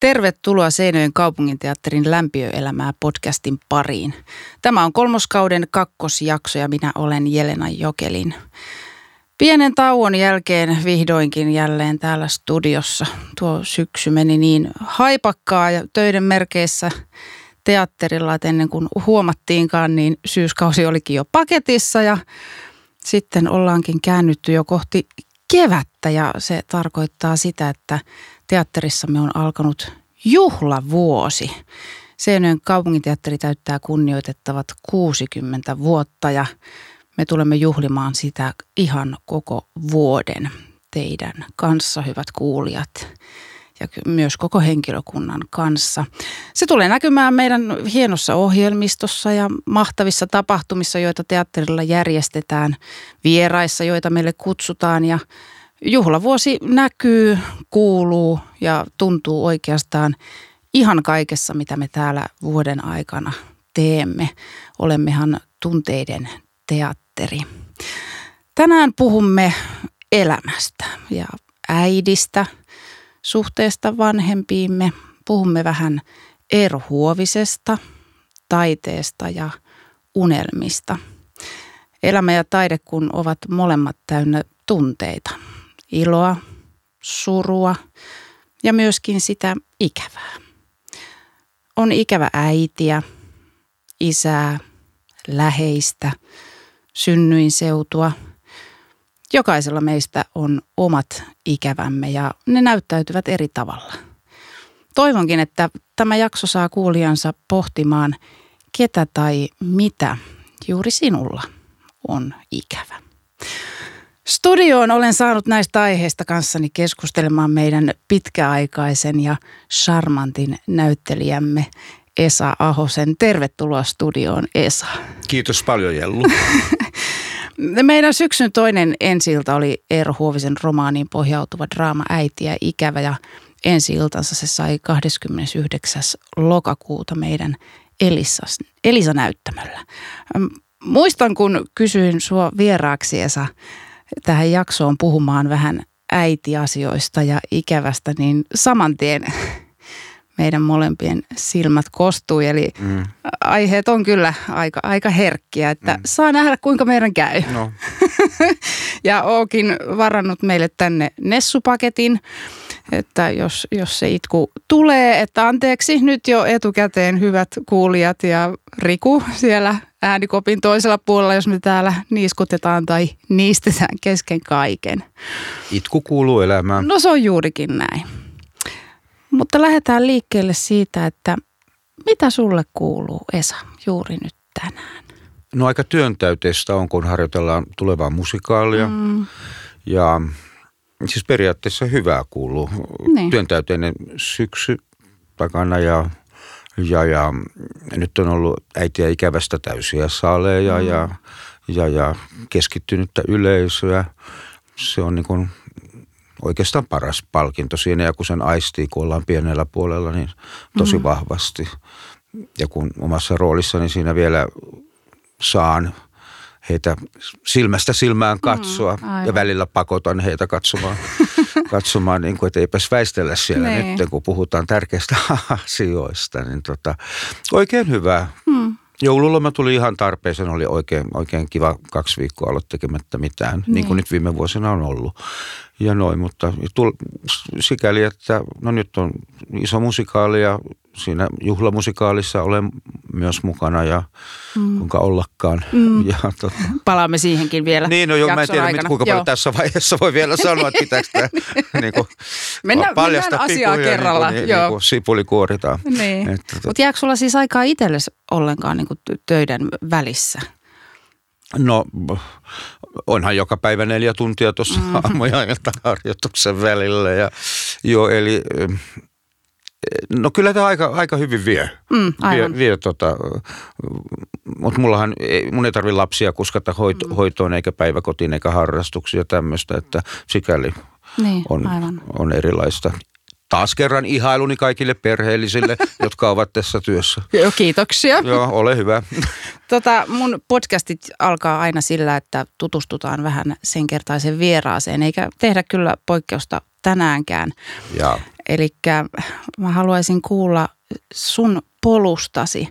Tervetuloa Seinöjen kaupunginteatterin lämpiöelämää podcastin pariin. Tämä on kolmoskauden kakkosjakso ja minä olen Jelena Jokelin. Pienen tauon jälkeen vihdoinkin jälleen täällä studiossa. Tuo syksy meni niin haipakkaa ja töiden merkeissä teatterilla, että ennen kuin huomattiinkaan, niin syyskausi olikin jo paketissa ja sitten ollaankin käännytty jo kohti kevättä ja se tarkoittaa sitä, että teatterissamme on alkanut juhlavuosi. Seinäjoen kaupunginteatteri täyttää kunnioitettavat 60 vuotta ja me tulemme juhlimaan sitä ihan koko vuoden teidän kanssa, hyvät kuulijat ja myös koko henkilökunnan kanssa. Se tulee näkymään meidän hienossa ohjelmistossa ja mahtavissa tapahtumissa, joita teatterilla järjestetään, vieraissa, joita meille kutsutaan ja juhlavuosi näkyy, kuuluu ja tuntuu oikeastaan ihan kaikessa, mitä me täällä vuoden aikana teemme. Olemmehan tunteiden teatteri. Tänään puhumme elämästä ja äidistä, suhteesta vanhempiimme. Puhumme vähän Eero Huovisesta, taiteesta ja unelmista. Elämä ja taide kun ovat molemmat täynnä tunteita – iloa, surua ja myöskin sitä ikävää. On ikävä äitiä, isää, läheistä, synnyinseutua. Jokaisella meistä on omat ikävämme ja ne näyttäytyvät eri tavalla. Toivonkin, että tämä jakso saa kuulijansa pohtimaan, ketä tai mitä juuri sinulla on ikävä. Studioon olen saanut näistä aiheista kanssani keskustelemaan meidän pitkäaikaisen ja charmantin näyttelijämme Esa Ahosen. Tervetuloa studioon Esa. Kiitos paljon Jellu. Meidän syksyn toinen ensilta oli Eero Huovisen romaaniin pohjautuva draama Äiti ja ikävä ja ensi iltansa se sai 29. lokakuuta meidän Elisas, Elisa-näyttämöllä. Muistan, kun kysyin sua vieraaksi Esa tähän jaksoon puhumaan vähän äitiasioista ja ikävästä, niin saman tien meidän molempien silmät kostui. Eli mm. aiheet on kyllä aika, aika herkkiä, että mm. saa nähdä kuinka meidän käy. No. ja ookin varannut meille tänne Nessupaketin, että jos, jos se itku tulee, että anteeksi nyt jo etukäteen hyvät kuulijat ja Riku siellä äänikopin toisella puolella, jos me täällä niiskutetaan tai niistetään kesken kaiken. Itku kuuluu elämään. No se on juurikin näin. Mutta lähdetään liikkeelle siitä, että mitä sulle kuuluu Esa juuri nyt tänään? No aika työntäyteistä on, kun harjoitellaan tulevaa musikaalia. Mm. Ja siis periaatteessa hyvää kuuluu. Niin. Työntäyteinen syksy takana ja, ja, ja nyt on ollut äitiä ikävästä täysiä saaleja mm. ja, ja, ja keskittynyttä yleisöä. Se on niin kuin oikeastaan paras palkinto siinä ja kun sen aistii, kun ollaan pienellä puolella, niin tosi mm. vahvasti. Ja kun omassa roolissani siinä vielä saan heitä silmästä silmään katsoa mm, ja välillä pakotan heitä katsomaan, katsomaan niin kuin, että eipäs väistellä siellä niin. nyt, kun puhutaan tärkeistä asioista. Niin tota, oikein hyvä. Mm. Joululoma tuli ihan tarpeeseen, oli oikein, oikein kiva kaksi viikkoa olla tekemättä mitään, niin. niin kuin nyt viime vuosina on ollut. Ja noin, mutta tull, sikäli, että no nyt on iso musikaali ja siinä juhlamusikaalissa olen myös mukana ja mm. kuinka ollakaan. Mm. Ja, tota. Palaamme siihenkin vielä Niin, no joo, mä en tiedä aikana. kuinka paljon tässä vaiheessa voi vielä sanoa, että pitääkö tämä niin kuin, mennään, paljasta mennään asiaa kerralla. Niin, niin, niin kuin sipuli kuoritaan. Niin. Tota- Mutta jääkö sulla siis aikaa itsellesi ollenkaan niin kuin töiden välissä? No onhan joka päivä neljä tuntia tuossa mm. aamuja harjoituksen välillä. Ja, joo, eli No kyllä tämä aika, aika hyvin vie. Mm, vie, vie tota, mutta mullahan, mun ei tarvi lapsia kuskata hoito, mm. hoitoon eikä päiväkotiin eikä harrastuksia tämmöistä, että sikäli niin, on, on erilaista. Taas kerran ihailuni kaikille perheellisille, jotka ovat tässä työssä. Joo, kiitoksia. Joo, ole hyvä. Tota, mun podcastit alkaa aina sillä, että tutustutaan vähän sen kertaisen vieraaseen, eikä tehdä kyllä poikkeusta tänäänkään. Eli mä haluaisin kuulla sun polustasi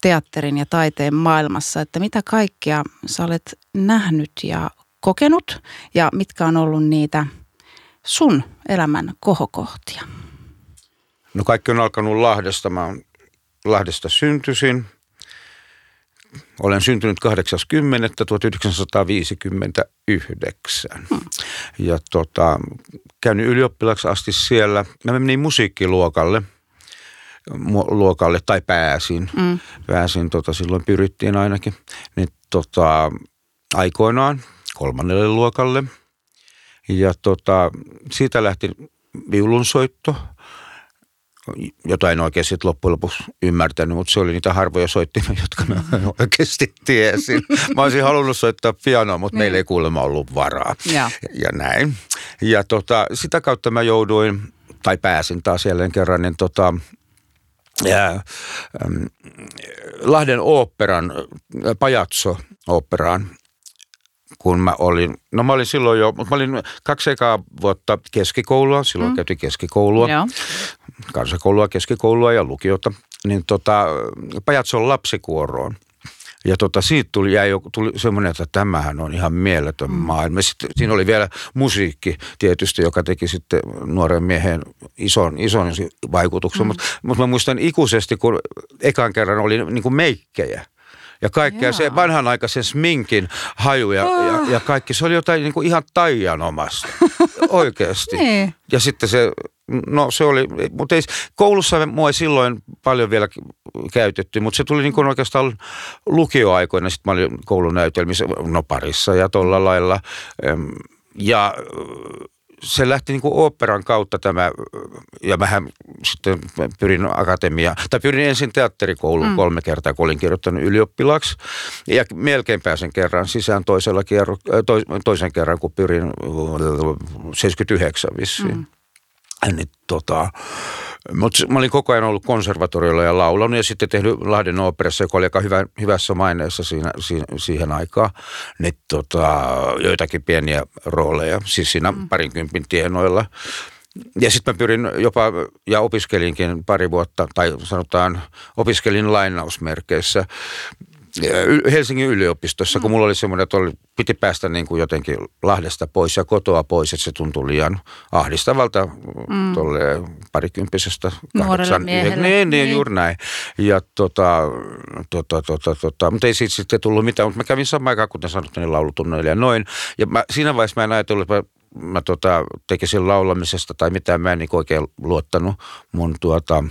teatterin ja taiteen maailmassa, että mitä kaikkea sä olet nähnyt ja kokenut ja mitkä on ollut niitä sun elämän kohokohtia? No kaikki on alkanut Lahdesta. Mä oon Lahdesta syntyisin. Olen syntynyt 80. 1959. Hmm. Ja tota, käynyt ylioppilaksi asti siellä. Mä menin musiikkiluokalle luokalle tai pääsin. Mm. Pääsin, tota, silloin pyrittiin ainakin. Niin, tota, aikoinaan kolmannelle luokalle. Ja tota, siitä lähti viulunsoitto – jota en oikein sitten loppujen lopuksi ymmärtänyt, mutta se oli niitä harvoja soittimia, jotka mä oikeasti tiesin. Mä olisin halunnut soittaa pianoa, mutta meillä ei kuulemma ollut varaa. Ja, ja näin. Ja tota, sitä kautta mä jouduin, tai pääsin taas jälleen kerran, niin tota, ja, ähm, Lahden oopperan, Pajatso-oopperaan kun mä olin, no mä olin silloin jo, mutta mä olin kaksi ekaa vuotta keskikoulua, silloin mm. käytiin keskikoulua, Joo. kansakoulua, keskikoulua ja lukiota, niin tota, Pajatson lapsikuoroon. Ja tota, siitä tuli, jäi, tuli semmoinen, että tämähän on ihan mieletön mm. maailma. Sitten, siinä oli vielä musiikki tietysti, joka teki sitten nuoren miehen ison, ison vaikutuksen. Mm. Mutta mut mä muistan ikuisesti, kun ekan kerran oli niin kuin meikkejä ja kaikkea. Jaa. Se vanhanaikaisen sminkin haju ja, oh. ja, ah. ja kaikki. Se oli jotain niin kuin ihan taianomasta. Oikeasti. niin. Ja sitten se, no se oli, mutta ei, koulussa mua ei silloin paljon vielä käytetty, mutta se tuli niin kuin oikeastaan lukioaikoina. Sitten mä olin koulunäytelmissä, no parissa ja tuolla lailla. Ja se lähti niin kuin oopperan kautta tämä, ja mähän sitten pyrin akatemia, tai pyrin ensin teatterikouluun mm. kolme kertaa, kun olin kirjoittanut ylioppilaaksi, ja melkein pääsen kerran sisään toisella kierro, to, toisen kerran, kun pyrin 79 vissiin. Mm. Niin tota, mutta mä olin koko ajan ollut konservatoriolla ja laulanut ja sitten tehnyt Lahden operassa, joka oli aika hyvä, hyvässä maineessa siinä, siinä, siihen aikaan. Niin tota, joitakin pieniä rooleja, siis siinä mm. parinkympin tienoilla. Ja sitten mä pyrin jopa, ja opiskelinkin pari vuotta, tai sanotaan opiskelin lainausmerkeissä Helsingin yliopistossa, mm. kun mulla oli semmoinen, että oli, piti päästä niin kuin jotenkin Lahdesta pois ja kotoa pois, että se tuntui liian ahdistavalta mm. tuolle parikymppisestä. Nuorelle miehelle. Niin, niin, niin, juuri näin. Ja tota, tota, tota, tota, mutta ei siitä sitten tullut mitään, mutta mä kävin samaan aikaan, kuten sanottu, niin laulutunnoilla ja noin. Ja mä, siinä vaiheessa mä en ajatellut, että mä, mä tota, tekisin laulamisesta tai mitään, mä en niin oikein luottanut mun tuota,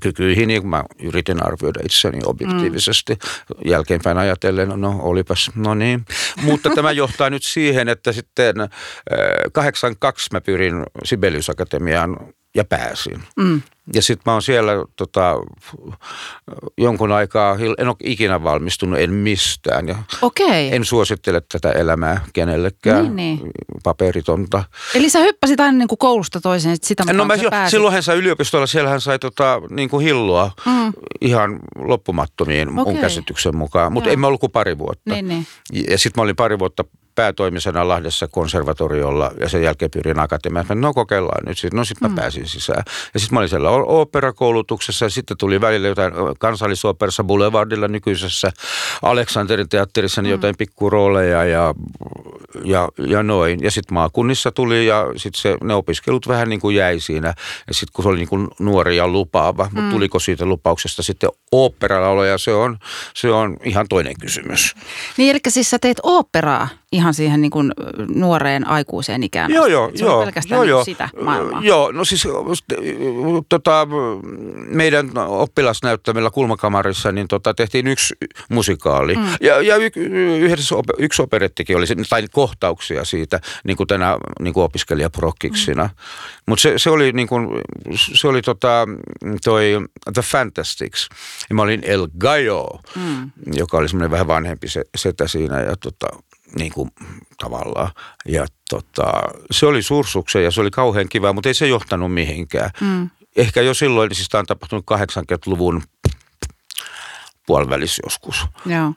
kykyihin, niin mä yritin arvioida itseni objektiivisesti mm. jälkeenpäin ajatellen, no olipas, no niin. Mutta tämä johtaa nyt siihen, että sitten 82 mä pyrin Sibelius Akatemiaan ja pääsin. Mm. Ja sitten mä oon siellä tota, jonkun aikaa, en ole ikinä valmistunut, en mistään. Ja Okei. En suosittele tätä elämää kenellekään, niin, niin. paperitonta. Eli sä hyppäsit aina niin kuin koulusta toiseen, sitä No mä jo, silloinhan sai yliopistolla, siellähän sai tota, niin kuin hilloa mm. ihan loppumattomiin okay. mun käsityksen mukaan. Mutta en mä ollut kuin pari vuotta. Niin, niin. Ja sitten mä olin pari vuotta päätoimisena Lahdessa konservatoriolla ja sen jälkeen pyrin akatemiaan. No kokeillaan nyt. No sitten mä mm. pääsin sisään. Ja sitten mä olin siellä operakoulutuksessa ja sitten tuli välillä jotain kansallisoperassa Boulevardilla nykyisessä Aleksanterin teatterissa niin mm. jotain pikkurooleja ja, ja, ja noin. Ja sitten maakunnissa tuli ja sitten se, ne opiskelut vähän niin kuin jäi siinä. Ja sitten kun se oli niin kuin nuori ja lupaava, mm. mutta tuliko siitä lupauksesta sitten oopperalaoloja, se on, se on ihan toinen kysymys. Niin eli siis sä teet oopperaa ihan siihen niin kuin nuoreen aikuiseen ikään. Joo, joo, se joo. on pelkästään joo, joo. sitä maailmaa. Joo, no siis tota, meidän oppilasnäyttämillä Kulmakamarissa niin tota, tehtiin yksi musikaali. Mm. Ja, ja y, yhdessä yksi operettikin oli, tai kohtauksia siitä, niin kuin tänä niin kuin opiskelijaprokkiksina. Mm. Mutta se, se oli, niin kuin, se oli tota, toi The Fantastics. Ja mä olin El Gallo, mm. joka oli semmoinen vähän vanhempi setä siinä. Ja tota, niin kuin, tavallaan. Ja tota, se oli sursuksen ja se oli kauhean kiva, mutta ei se johtanut mihinkään. Mm. Ehkä jo silloin, siis tämä on tapahtunut 80-luvun puolivälissä joskus. Joo.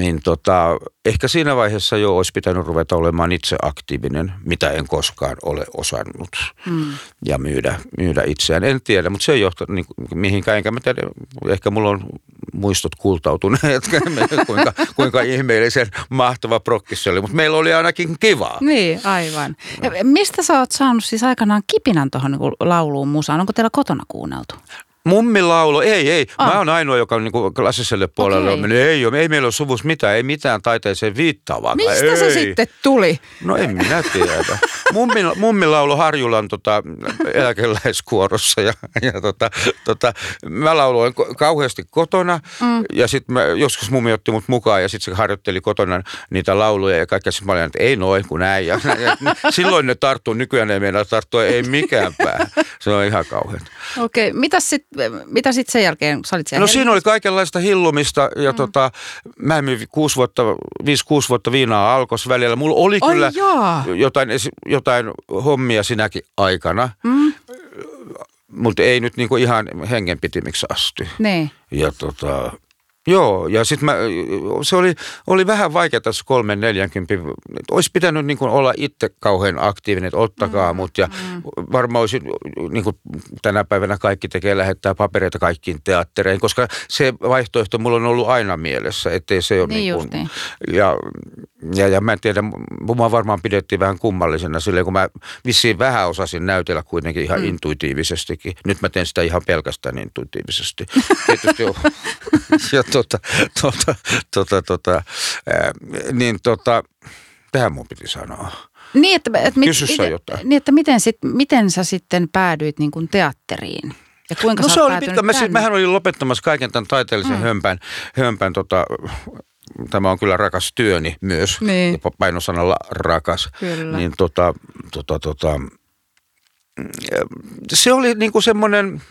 Niin tota, ehkä siinä vaiheessa jo olisi pitänyt ruveta olemaan itse aktiivinen, mitä en koskaan ole osannut. Mm. Ja myydä, myydä itseään. En tiedä, mutta se ei johta niin, mihinkään. Enkä mä tiedä, ehkä mulla on muistot kultautuneet, kuinka, kuinka ihmeellisen mahtava prokki se oli. Mutta meillä oli ainakin kivaa. Niin, aivan. Ja mistä sä oot saanut siis aikanaan kipinän tuohon niin lauluun musaan? Onko teillä kotona kuunneltu? Mummilaulo, ei, ei. Ah. Mä oon ainoa, joka on niin klassiselle puolelle okay. on mennyt. Ei, ei meillä ole suvussa mitään, ei mitään taiteeseen viittaavaa. Mistä ei. se sitten tuli? No en minä tiedä. Mummi, mummilaulo Harjulan tota, eläkeläiskuorossa ja, ja tota, tota, mä lauloin kauheasti kotona mm. ja sitten joskus mummi otti mut mukaan ja sitten se harjoitteli kotona niitä lauluja ja kaikkea. Sitten mä olin, että ei noin kuin näin. Ja, ja, silloin ne tarttuu, nykyään ei meinaa tarttua, ei mikään pää. Se on ihan kauhean. Okei, okay. mitä sitten mitä sitten sen jälkeen? Sä olit no siinä oli kaikenlaista hillumista ja mm. tota, mä myin kuusi vuotta, viisi kuusi vuotta viinaa alkos välillä. Mulla oli Oi kyllä jotain, jotain hommia sinäkin aikana. Mm. Mutta ei nyt niinku ihan hengenpitimiksi asti. Ne. Ja tota, Joo, ja sitten se oli, oli vähän vaikea tässä kolmen neljänkympin. Olisi pitänyt niin kuin olla itse kauhean aktiivinen, että ottakaa mm, mut. Ja mm. varmaan olisi, niin kuin tänä päivänä kaikki tekee, lähettää papereita kaikkiin teattereihin, koska se vaihtoehto mulla on ollut aina mielessä, ettei se ole niin, niin kuin. Ja, ja, ja mä en tiedä, mua varmaan pidettiin vähän kummallisena silleen, kun mä vissiin vähän osasin näytellä kuitenkin ihan mm. intuitiivisestikin. Nyt mä teen sitä ihan pelkästään intuitiivisesti. Tietysti ja tota, tota, tota, tota, ää, niin tota, tähän mun piti sanoa. Niin, että, että, mit, jotain. Niin, että miten, sit, miten sä sitten päädyit niin kuin teatteriin? Ja kuinka no se oli pitkä. Mä, siis, mähän olin lopettamassa kaiken tämän taiteellisen mm. hömpän, hömpän tota, tämä on kyllä rakas työni myös, niin. jopa painosanalla rakas. Kyllä. Niin tota, tota, tota, mm, se oli niin kuin semmoinen,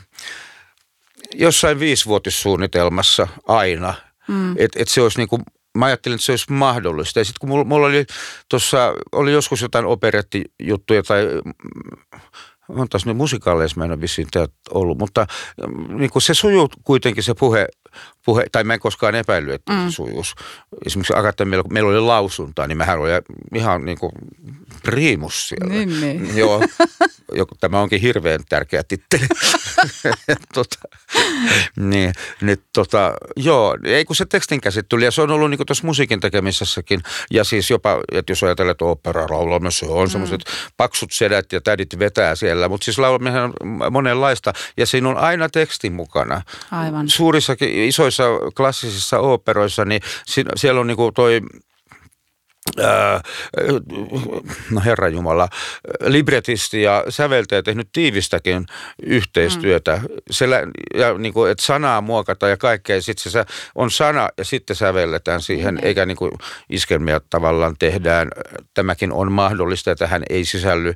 jossain viisivuotissuunnitelmassa aina, mm. että et se olisi niin kuin, mä ajattelin, että se olisi mahdollista. Ja sitten kun mulla, mulla oli tuossa, oli joskus jotain operettijuttuja tai on taas ne musikaaleissa mä en ole vissiin ollut, mutta niin kuin se sujuu kuitenkin se puhe, puhe, tai mä en koskaan epäillyt, että mm. se sujuus. Esimerkiksi Akatemialla, kun meillä oli lausuntaa, niin mähän olin ihan niin kuin priimus siellä. Niin, niin. Joo, tämä onkin hirveän tärkeä titteli. tota, niin, niin tota, joo, ei kun se tekstin käsittely, ja se on ollut niin tuossa musiikin tekemisessäkin, ja siis jopa, että jos ajatellaan, että opera laulamassa on mm. semmoiset paksut sedät ja tädit vetää siellä, mutta siis laulaminen on monenlaista, ja siinä on aina teksti mukana. Aivan. Suurissakin, isoissa klassisissa operoissa, niin siellä on niin kuin toi no Herra Jumala, libretisti ja säveltäjä tehnyt tiivistäkin yhteistyötä. Mm. Siellä, ja niin kuin, että sanaa muokata ja kaikkea, sitten se on sana ja sitten sävelletään siihen, mm. eikä niin kuin iskelmiä tavallaan tehdään. Tämäkin on mahdollista ja tähän ei sisälly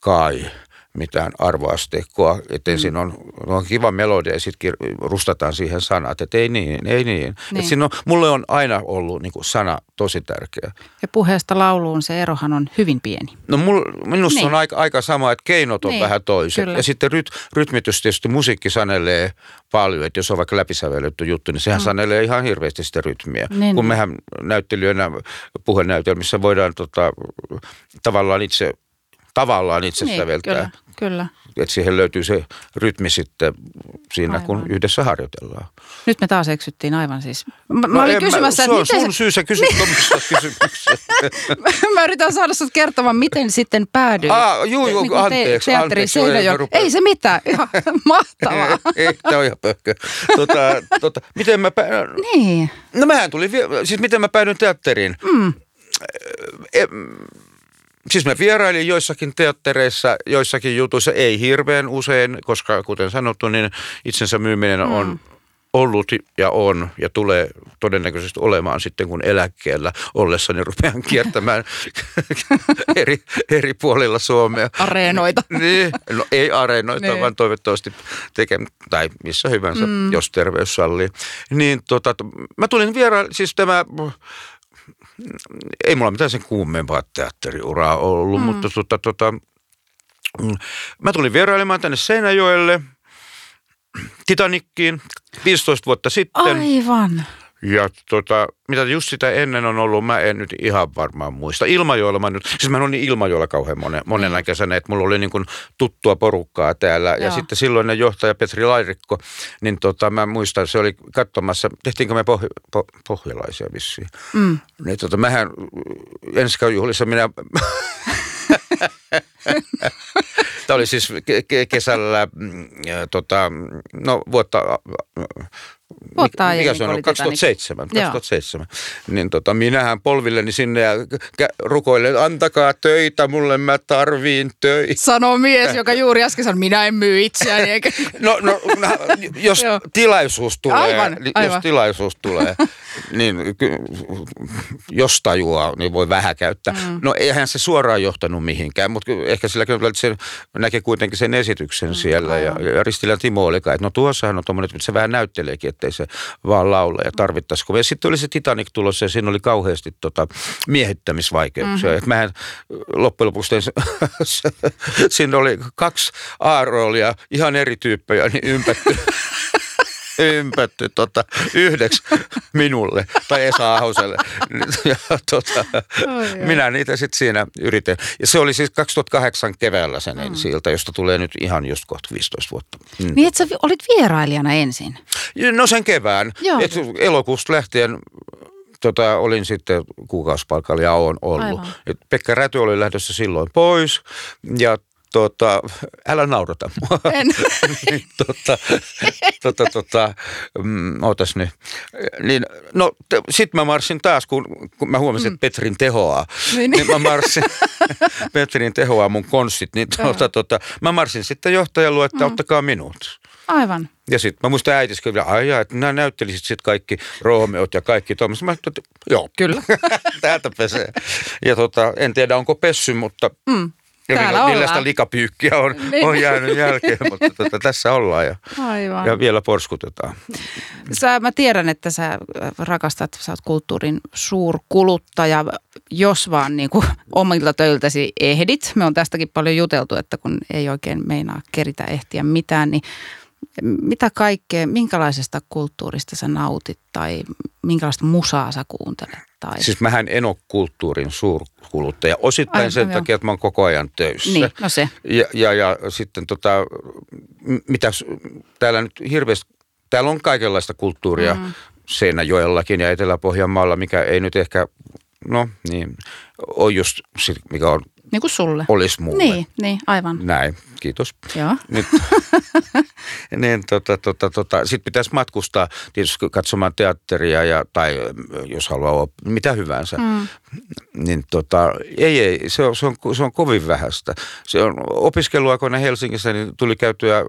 kai mitään arvoasteikkoa, että mm. siinä on, on kiva melodia ja sitten rustataan siihen sanat, että ei niin, ei niin. niin. siinä on, mulle on aina ollut niin kuin sana tosi tärkeä. Ja puheesta lauluun se erohan on hyvin pieni. No mul, minusta niin. on aika, aika sama, että keinot on niin. vähän toiset. Kyllä. Ja sitten ryt, rytmitys tietysti musiikki sanelee paljon, että jos on vaikka läpisävelletty juttu, niin sehän mm. sanelee ihan hirveästi sitä rytmiä. Niin, Kun mehän näyttelijöinä puhenäytelmissä voidaan tota, tavallaan itse tavallaan itse niin, säveltää. Kyllä, kyllä. Että siihen löytyy se rytmi sitten siinä, aivan. kun yhdessä harjoitellaan. Nyt me taas eksyttiin aivan siis. Mä, no mä olin kysymässä, mä, se on sun se... syy, sä kysyt kysymyksiä. mä yritän saada sut kertomaan, miten sitten päädyit. Ah, juu, juu, niin anteeksi. Te, anteeksi ei, ei se mitään, ihan mahtavaa. ei, ei, tämä on ihan pöhkö. Tota, tota, miten mä pä... Niin. No mähän tuli, siis miten mä päädyin teatteriin. Mm. E, Siis mä vierailin joissakin teattereissa, joissakin jutuissa, ei hirveän usein, koska kuten sanottu, niin itsensä myyminen on mm. ollut ja on ja tulee todennäköisesti olemaan sitten, kun eläkkeellä ollessani rupean kiertämään eri, eri puolilla Suomea. Areenoita. niin, no ei areenoita, niin. vaan toivottavasti tekemään, tai missä hyvänsä, mm. jos terveys sallii. Niin tota, mä tulin vieraan, siis tämä ei mulla mitään sen kuumempaa teatteriuraa ollut, mm. mutta tota, tota, mm, mä tulin vierailemaan tänne Seinäjoelle, Titanikkiin 15 vuotta sitten. Aivan. Ja tota, mitä just sitä ennen on ollut, mä en nyt ihan varmaan muista. Ilmajoella mä nyt, siis mä olin Ilmajoella kauhean monen, monena kesänä, että mulla oli niin kuin tuttua porukkaa täällä. Joo. Ja sitten silloinen johtaja Petri Lairikko, niin tota, mä muistan, se oli katsomassa, tehtiinkö me poh, po, pohjalaisia vissiin. Mm. Niin tota, mähän ensi juhlissa minä Tämä oli siis kesällä, mm, tota, no vuotta Vuotta mikä se on, 2007, 2007. Niin tota, minähän polvilleni sinne ja rukoilen, antakaa töitä, mulle mä tarviin töitä. Sano mies, joka juuri äsken sanoi, minä en myy itseäni. Eikä... no, no, jos tilaisuus tulee, aivan, aivan. jos tilaisuus tulee, niin jos tajuaa, niin voi vähän käyttää. Mm. No eihän se suoraan johtanut mihinkään, mutta ehkä sillä kyllä se näki kuitenkin sen esityksen mm, siellä. Ja, ja Ristilä Timo oli kai, että no tuossahan on tuommoinen, että se vähän näytteleekin, ettei se vaan laula ja tarvittaisiko. Ja sitten oli se Titanic tulossa ja siinä oli kauheasti tota, miehittämisvaikeuksia. Mm-hmm. mähän loppujen lopuksi tein, siinä oli kaksi A-roolia, ihan eri tyyppejä, niin ympätty ympätty tota, yhdeksi minulle tai Esa Ahoselle. Ja, tota, oh, minä niitä sitten siinä yritin. Ja se oli siis 2008 keväällä sen mm. siltä, josta tulee nyt ihan just kohta 15 vuotta. Mm. Niin, että sä olit vierailijana ensin? No sen kevään. Et elokuusta lähtien tota, olin sitten kuukausipalkalla ja on ollut. Et Pekka Räty oli lähdössä silloin pois ja tota, älä naurata mua. En. niin, tota, tota, tota, mm, ootas nyt. Niin, no sitten mä marssin taas, kun, kun mä huomasin, mm. että Petrin tehoaa. Niin, niin mä marssin, Petrin tehoaa mun konstit, niin tota, tota, mä marssin sitten johtajan luo, että mm. ottakaa minut. Aivan. Ja sitten mä muistan äitis kyllä, ai että nämä näyttelisit sitten kaikki Romeot ja kaikki tuommoiset. Mä että joo. Kyllä. Täältä pesee. Ja tota, en tiedä onko pessy, mutta mm. Ja millaista likapyykkiä on, on jäänyt jälkeen, mutta tota, tässä ollaan ja, Aivan. ja vielä porskutetaan. Sä, mä tiedän, että sä rakastat, sä oot kulttuurin suurkuluttaja, jos vaan niin kuin omilta töiltäsi ehdit. Me on tästäkin paljon juteltu, että kun ei oikein meinaa keritä ehtiä mitään, niin mitä kaikkea, minkälaisesta kulttuurista sä nautit tai minkälaista musaa sä kuuntelet? Tai... Siis mähän en ole kulttuurin suurkuluttaja. Osittain Ai, sen no takia, että mä oon koko ajan töissä. Niin, no se. Ja, ja, ja sitten tota, mitä täällä nyt hirveästi, täällä on kaikenlaista kulttuuria mm. Seinäjoellakin ja Etelä-Pohjanmaalla, mikä ei nyt ehkä, no niin, on just mikä on niin kuin sulle. Olisi mulle. Niin, niin aivan. Näin, kiitos. Joo. Nyt, niin, tota, tota, tota. Sitten pitäisi matkustaa tietysti katsomaan teatteria ja, tai jos haluaa mitä hyvänsä. Mm. Niin tota, ei, ei, se on, se, on, se on kovin vähäistä. Se on opiskeluaikoina Helsingissä, niin tuli käytyä,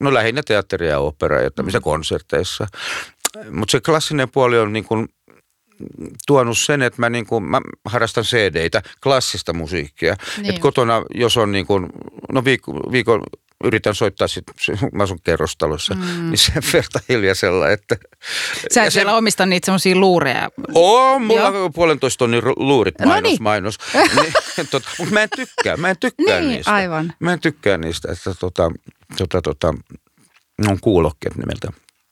no lähinnä teatteria ja opera ja tämmöisissä mm. konserteissa. Mutta se klassinen puoli on niin kuin tuonut sen, että mä, niin kuin, mä harrastan CD-tä, klassista musiikkia. Niin. Että kotona, jos on niin kuin, no viikon, viikon yritän soittaa sit, mä asun kerrostalossa, mm. niin sen verta hiljaisella, että... Sä et vielä omista niitä semmoisia luureja. Oo, mulla Joo. on puolentoista tonnin luurit mainos, no niin. mainos. niin, tot, mutta mä en tykkää, mä en tykkää niin, niistä. aivan. Mä en tykkää niistä, että tota, tota, tota, on kuulokkeet nimeltä.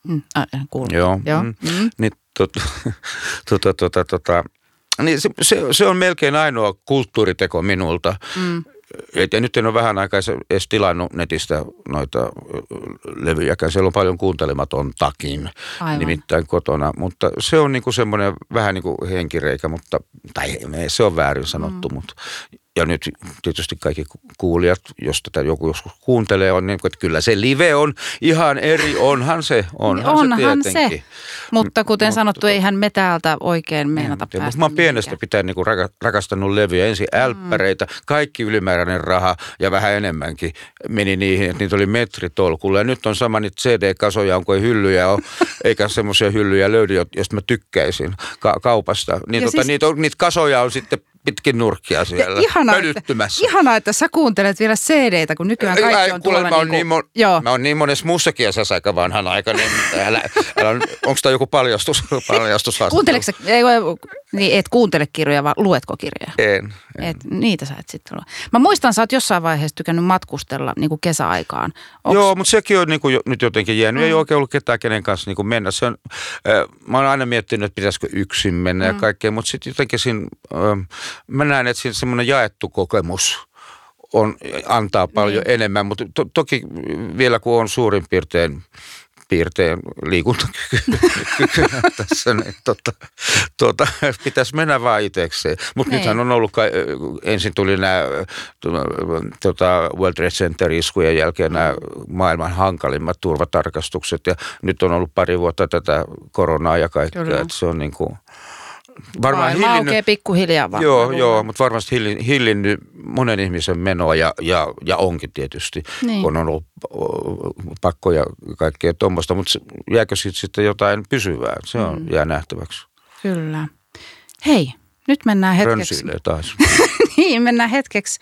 Mm, äh, Joo. Joo. Mm. Mm. Niin tota, tota, tota, tota, niin se, se, se on melkein ainoa kulttuuriteko minulta. Mm. Et, ja nyt en ole vähän aikaa edes tilannut netistä noita levyjäkään. Siellä on paljon kuuntelematon takin Aivan. nimittäin kotona. Mutta se on niinku semmoinen vähän niin kuin henkireikä, mutta, tai se on väärin sanottu, mm. mutta ja nyt tietysti kaikki kuulijat, jos tätä joku joskus kuuntelee, on niin, että kyllä se live on ihan eri, onhan se, onhan, onhan se se, mutta kuten M- sanottu, mutta, eihän me täältä oikein meinata päästä Mutta mä oon pienestä pitäen niin rakastanut levyjä, ensin mm. älppäreitä, kaikki ylimääräinen raha ja vähän enemmänkin meni niihin, että niitä oli metritolkulla. Ja nyt on sama niitä CD-kasoja, onko ei hyllyjä ole, eikä semmoisia hyllyjä löydy, joista mä tykkäisin ka- kaupasta. Niin tota, siis... niitä, niitä kasoja on sitten pitkin nurkkia siellä ihanaa, että, ihanaa, että sä kuuntelet vielä CD-tä, kun nykyään kaikki on tuolla mä, oon niin, niin joo. mä oon niin monessa muussakin asiassa aika vanhan aika, niin älä, älä, onko tämä joku paljastus? paljastus Kuunteleeko sä, ei, niin et kuuntele kirjoja, vaan luetko kirjoja? En. en. Et, niitä sä et sitten lue. Mä muistan, sä oot jossain vaiheessa tykännyt matkustella niin kuin kesäaikaan. Onks... Joo, mutta sekin on niin kuin, nyt jotenkin jäänyt. Mm. Ei oikein ollut ketään kenen kanssa niin kuin mennä. Se on, äh, mä oon aina miettinyt, että pitäisikö yksin mennä mm. ja kaikkea, mutta sitten jotenkin siinä, äh, mä näen, että siinä semmoinen jaettu kokemus on, antaa paljon mm. enemmän, mutta to, toki vielä kun on suurin piirtein piirteen liikuntakyky tässä, niin tota, tota, pitäisi mennä vaan itsekseen. Mutta nythän on ollut, ka- ensin tuli nämä tota, World Trade Center iskujen jälkeen nämä maailman hankalimmat turvatarkastukset ja nyt on ollut pari vuotta tätä koronaa ja kaikkea, että se on niin kuin – varmaan Maailma hillinnyt, pikkuhiljaa vaan. Joo, joo, mutta varmasti hillinnyt, hillinnyt monen ihmisen menoa ja, ja, ja onkin tietysti, niin. kun on ollut pakko ja kaikkea tuommoista. Mutta jääkö sitten sitten jotain pysyvää? Se on, mm. jää nähtäväksi. Kyllä. Hei, nyt mennään hetkeksi. Rönsiilee taas. niin, mennään hetkeksi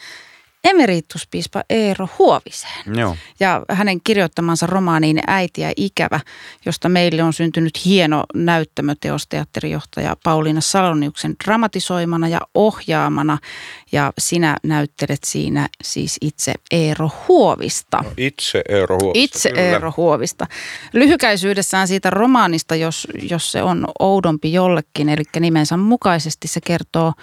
emerituspiispa Eero Huoviseen. Joo. Ja hänen kirjoittamansa romaaniin Äiti ja ikävä, josta meille on syntynyt hieno näyttämöteos teatterijohtaja Pauliina Saloniuksen dramatisoimana ja ohjaamana. Ja sinä näyttelet siinä siis itse Eero Huovista. No, itse Eero Huovista. Itse kyllä. Eero Huovista. Lyhykäisyydessään siitä romaanista, jos, jos se on oudompi jollekin, eli nimensä mukaisesti se kertoo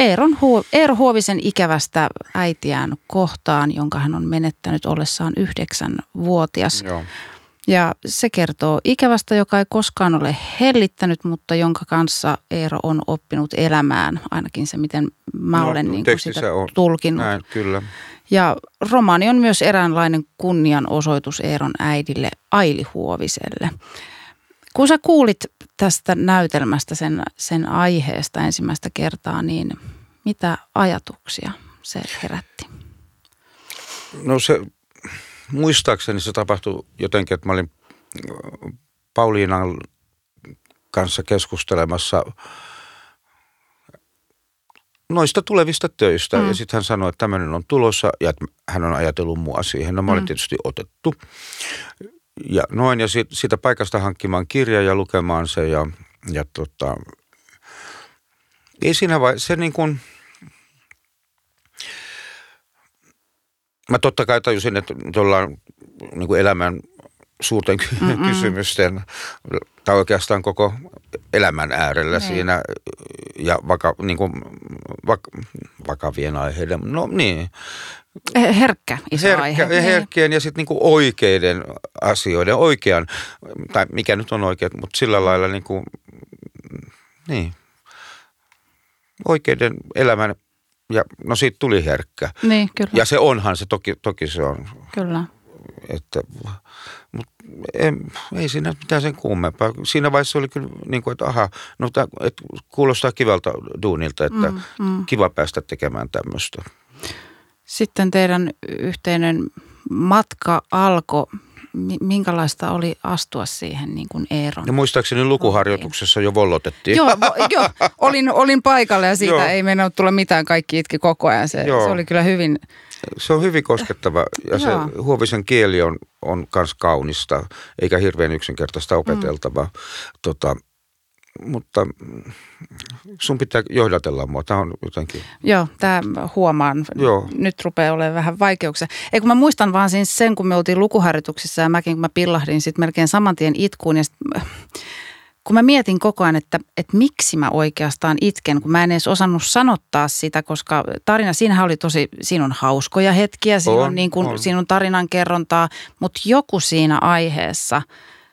Eeron Eero Huovisen ikävästä äitiään kohtaan, jonka hän on menettänyt ollessaan yhdeksän vuotias. Joo. Ja se kertoo ikävästä, joka ei koskaan ole hellittänyt, mutta jonka kanssa Eero on oppinut elämään, ainakin se, miten mä no, olen niin kuin sitä on. tulkinut. Näin, kyllä. Ja romaani on myös eräänlainen kunnianosoitus Eeron äidille Aili Huoviselle. Kun sä kuulit tästä näytelmästä, sen, sen aiheesta ensimmäistä kertaa, niin mitä ajatuksia se herätti? No se, muistaakseni se tapahtui jotenkin, että mä olin Pauliinan kanssa keskustelemassa noista tulevista töistä. Mm. Ja sitten hän sanoi, että tämmöinen on tulossa ja että hän on ajatellut mua siihen. No mä olin mm. tietysti otettu ja noin, ja sit, siitä paikasta hankkimaan kirja ja lukemaan se ja, ja tota, ei siinä vai, se niin kuin, mä totta kai tajusin, että ollaan niin kuin elämän suurten Mm-mm. kysymysten, tai oikeastaan koko elämän äärellä niin. siinä, ja vaka, niin kuin, vak, vakavien aiheiden, no niin, Herkkä iso Herkkä, aihe. Ja niin. herkkien ja sitten niinku oikeiden asioiden, oikean, tai mikä nyt on oikein, mutta sillä lailla niinku, niin, oikeiden elämän, ja no siitä tuli herkkä. Niin, kyllä. Ja se onhan se, toki, toki se on. Kyllä. Että, mutta ei, ei siinä mitään sen kummempaa. Siinä vaiheessa oli kyllä niin kuin, että aha, no, tämä, että kuulostaa kivalta duunilta, että mm, mm. kiva päästä tekemään tämmöistä. Sitten teidän yhteinen matka alkoi. Minkälaista oli astua siihen niin kuin Eeron? Ja muistaakseni lukuharjoituksessa jo vollotettiin. Joo, jo, olin, olin paikalla ja siitä ei mennä tulla mitään. Kaikki itki koko ajan. Se, se oli kyllä hyvin... Se on hyvin koskettava ja se huovisen kieli on, on myös kaunista, eikä hirveän yksinkertaista opeteltavaa. Mm. Tota, mutta sun pitää johdatella mua. Tämä on jotenkin... Joo, tämä huomaan. Joo. Nyt rupeaa olemaan vähän vaikeuksia. Ei kun mä muistan vaan siis sen, kun me oltiin lukuharjoituksissa ja mäkin, kun mä pillahdin sitten melkein saman tien itkuun. Ja sit, kun mä mietin koko ajan, että, että miksi mä oikeastaan itken, kun mä en edes osannut sanottaa sitä, koska tarina, siinähän oli tosi, siinä on hauskoja hetkiä, siinä on, on, niin kuin, on. Siinä on tarinan kerrontaa, mutta joku siinä aiheessa –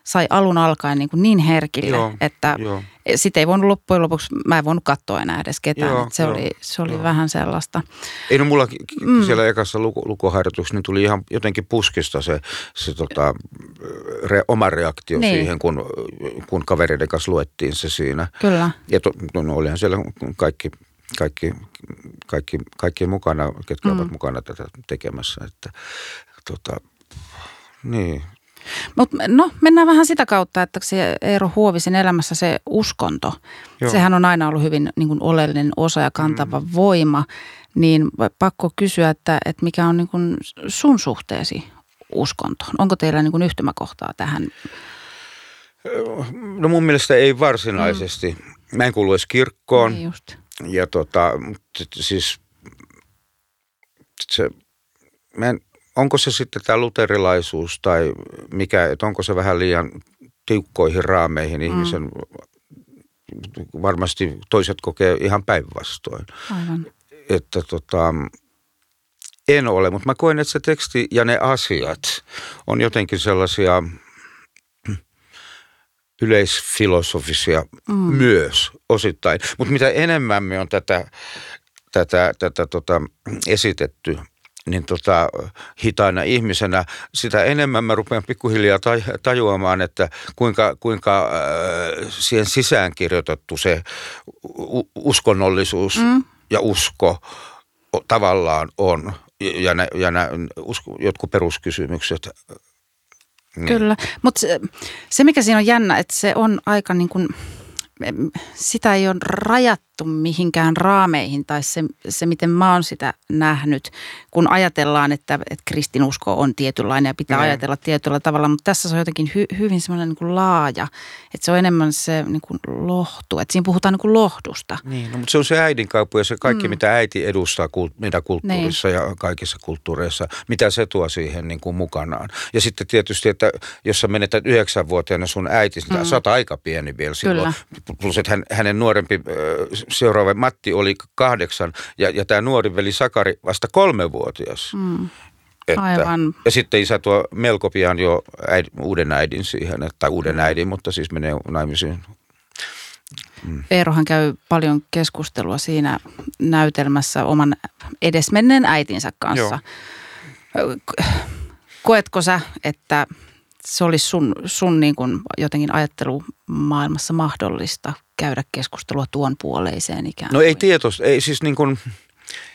sai alun alkaen niin, kuin niin herkille, joo, että joo. sitä ei voinut loppujen lopuksi, mä en voinut katsoa enää edes ketään. Joo, se, joo, oli, se oli joo. vähän sellaista. Ei no mulla mm. siellä ekassa luku, lukuharjoituksessa niin tuli ihan jotenkin puskista se, se tota, re, oma reaktio niin. siihen, kun, kun kavereiden kanssa luettiin se siinä. Kyllä. Ja to, no, no olihan siellä kaikki kaikki, kaikki, kaikki mukana, ketkä mm. ovat mukana tätä tekemässä. Että, tota, niin, Mut, no mennään vähän sitä kautta, että se Eero Huovisen elämässä se uskonto, Joo. sehän on aina ollut hyvin niin kuin oleellinen osa ja kantava mm. voima. Niin pakko kysyä, että, että mikä on niin kuin sun suhteesi uskontoon? Onko teillä niin kuin yhtymäkohtaa tähän? No mun mielestä ei varsinaisesti. Mm. Mä en kuulu edes kirkkoon. Ei just. Ja tota, siis se, mä en, onko se sitten tämä luterilaisuus tai mikä, että onko se vähän liian tiukkoihin raameihin mm. ihmisen, varmasti toiset kokee ihan päinvastoin. Aivan. Että tota, en ole, mutta mä koen, että se teksti ja ne asiat on jotenkin sellaisia yleisfilosofisia mm. myös osittain. Mutta mitä enemmän me on tätä, tätä, tätä tota, esitetty niin tota, hitaana ihmisenä, sitä enemmän mä rupean pikkuhiljaa tajuamaan, että kuinka, kuinka äh, siihen sisään kirjoitettu se uskonnollisuus mm. ja usko tavallaan on ja, nä, ja nä, usko, jotkut peruskysymykset. Niin. Kyllä, mutta se, se mikä siinä on jännä, että se on aika niin kuin, sitä ei ole rajattu mihinkään raameihin tai se, se, miten mä oon sitä nähnyt, kun ajatellaan, että, että kristinusko on tietynlainen ja pitää mm. ajatella tietyllä tavalla, mutta tässä se on jotenkin hy, hyvin semmoinen niin kuin laaja, että se on enemmän se niin kuin lohtu, että siinä puhutaan niin kuin lohdusta. Niin, no, mutta se on se äidinkauppu ja se kaikki, mm. mitä äiti edustaa kult, mitä kulttuurissa niin. ja kaikissa kulttuureissa, mitä se tuo siihen niin kuin mukanaan. Ja sitten tietysti, että jos sä menetät yhdeksänvuotiaana sun äiti, mm. sä oot aika pieni vielä silloin, Kyllä. Plus että hän, hänen nuorempi seuraava Matti oli kahdeksan ja, ja tämä nuori veli Sakari vasta kolmevuotias. Mm. Että, Aivan. Ja sitten isä tuo melko pian jo äid, uuden äidin siihen, tai uuden äidin, mutta siis menee naimisiin. Mm. Eerohan käy paljon keskustelua siinä näytelmässä oman edesmenneen äitinsä kanssa. Joo. Koetko sä, että se olisi sun, sun niin kuin jotenkin ajattelumaailmassa mahdollista käydä keskustelua tuon puoleiseen ikään kuin? No ei tietoista, ei siis niin kuin,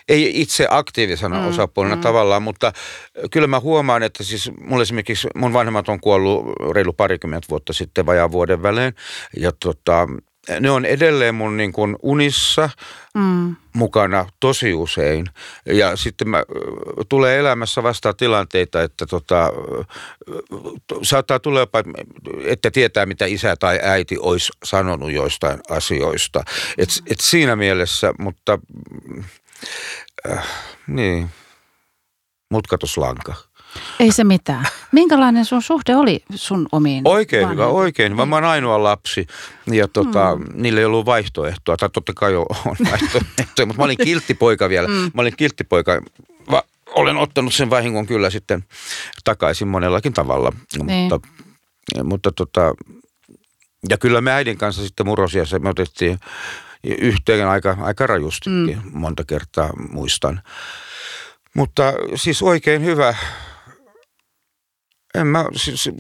ei itse aktiivisena mm, osapuolena mm. tavallaan, mutta kyllä mä huomaan, että siis mulla esimerkiksi mun vanhemmat on kuollut reilu parikymmentä vuotta sitten vajaan vuoden välein ja tota, ne on edelleen mun niin kuin unissa mm. mukana tosi usein. Ja sitten mä, tulee elämässä vastaan tilanteita, että tota, saattaa tulla jopa, että tietää mitä isä tai äiti olisi sanonut joistain asioista. Et, et siinä mielessä, mutta äh, niin, mutkatuslanka. Ei se mitään. Minkälainen sun suhde oli sun omiin Oikein hyvä, oikein hyvä. Mä oon ainoa lapsi ja tota, mm. niillä ei ollut vaihtoehtoa. Tai totta kai on vaihtoehtoja, mutta mä olin kilttipoika vielä. Mm. Mä olin kilttipoika. Va, olen ottanut sen vahingon kyllä sitten takaisin monellakin tavalla. Niin. Mutta, mutta tota, ja kyllä me äidin kanssa sitten murrosiassa me otettiin yhteen aika, aika rajustikin mm. monta kertaa muistan. Mutta siis oikein hyvä en mä, siis,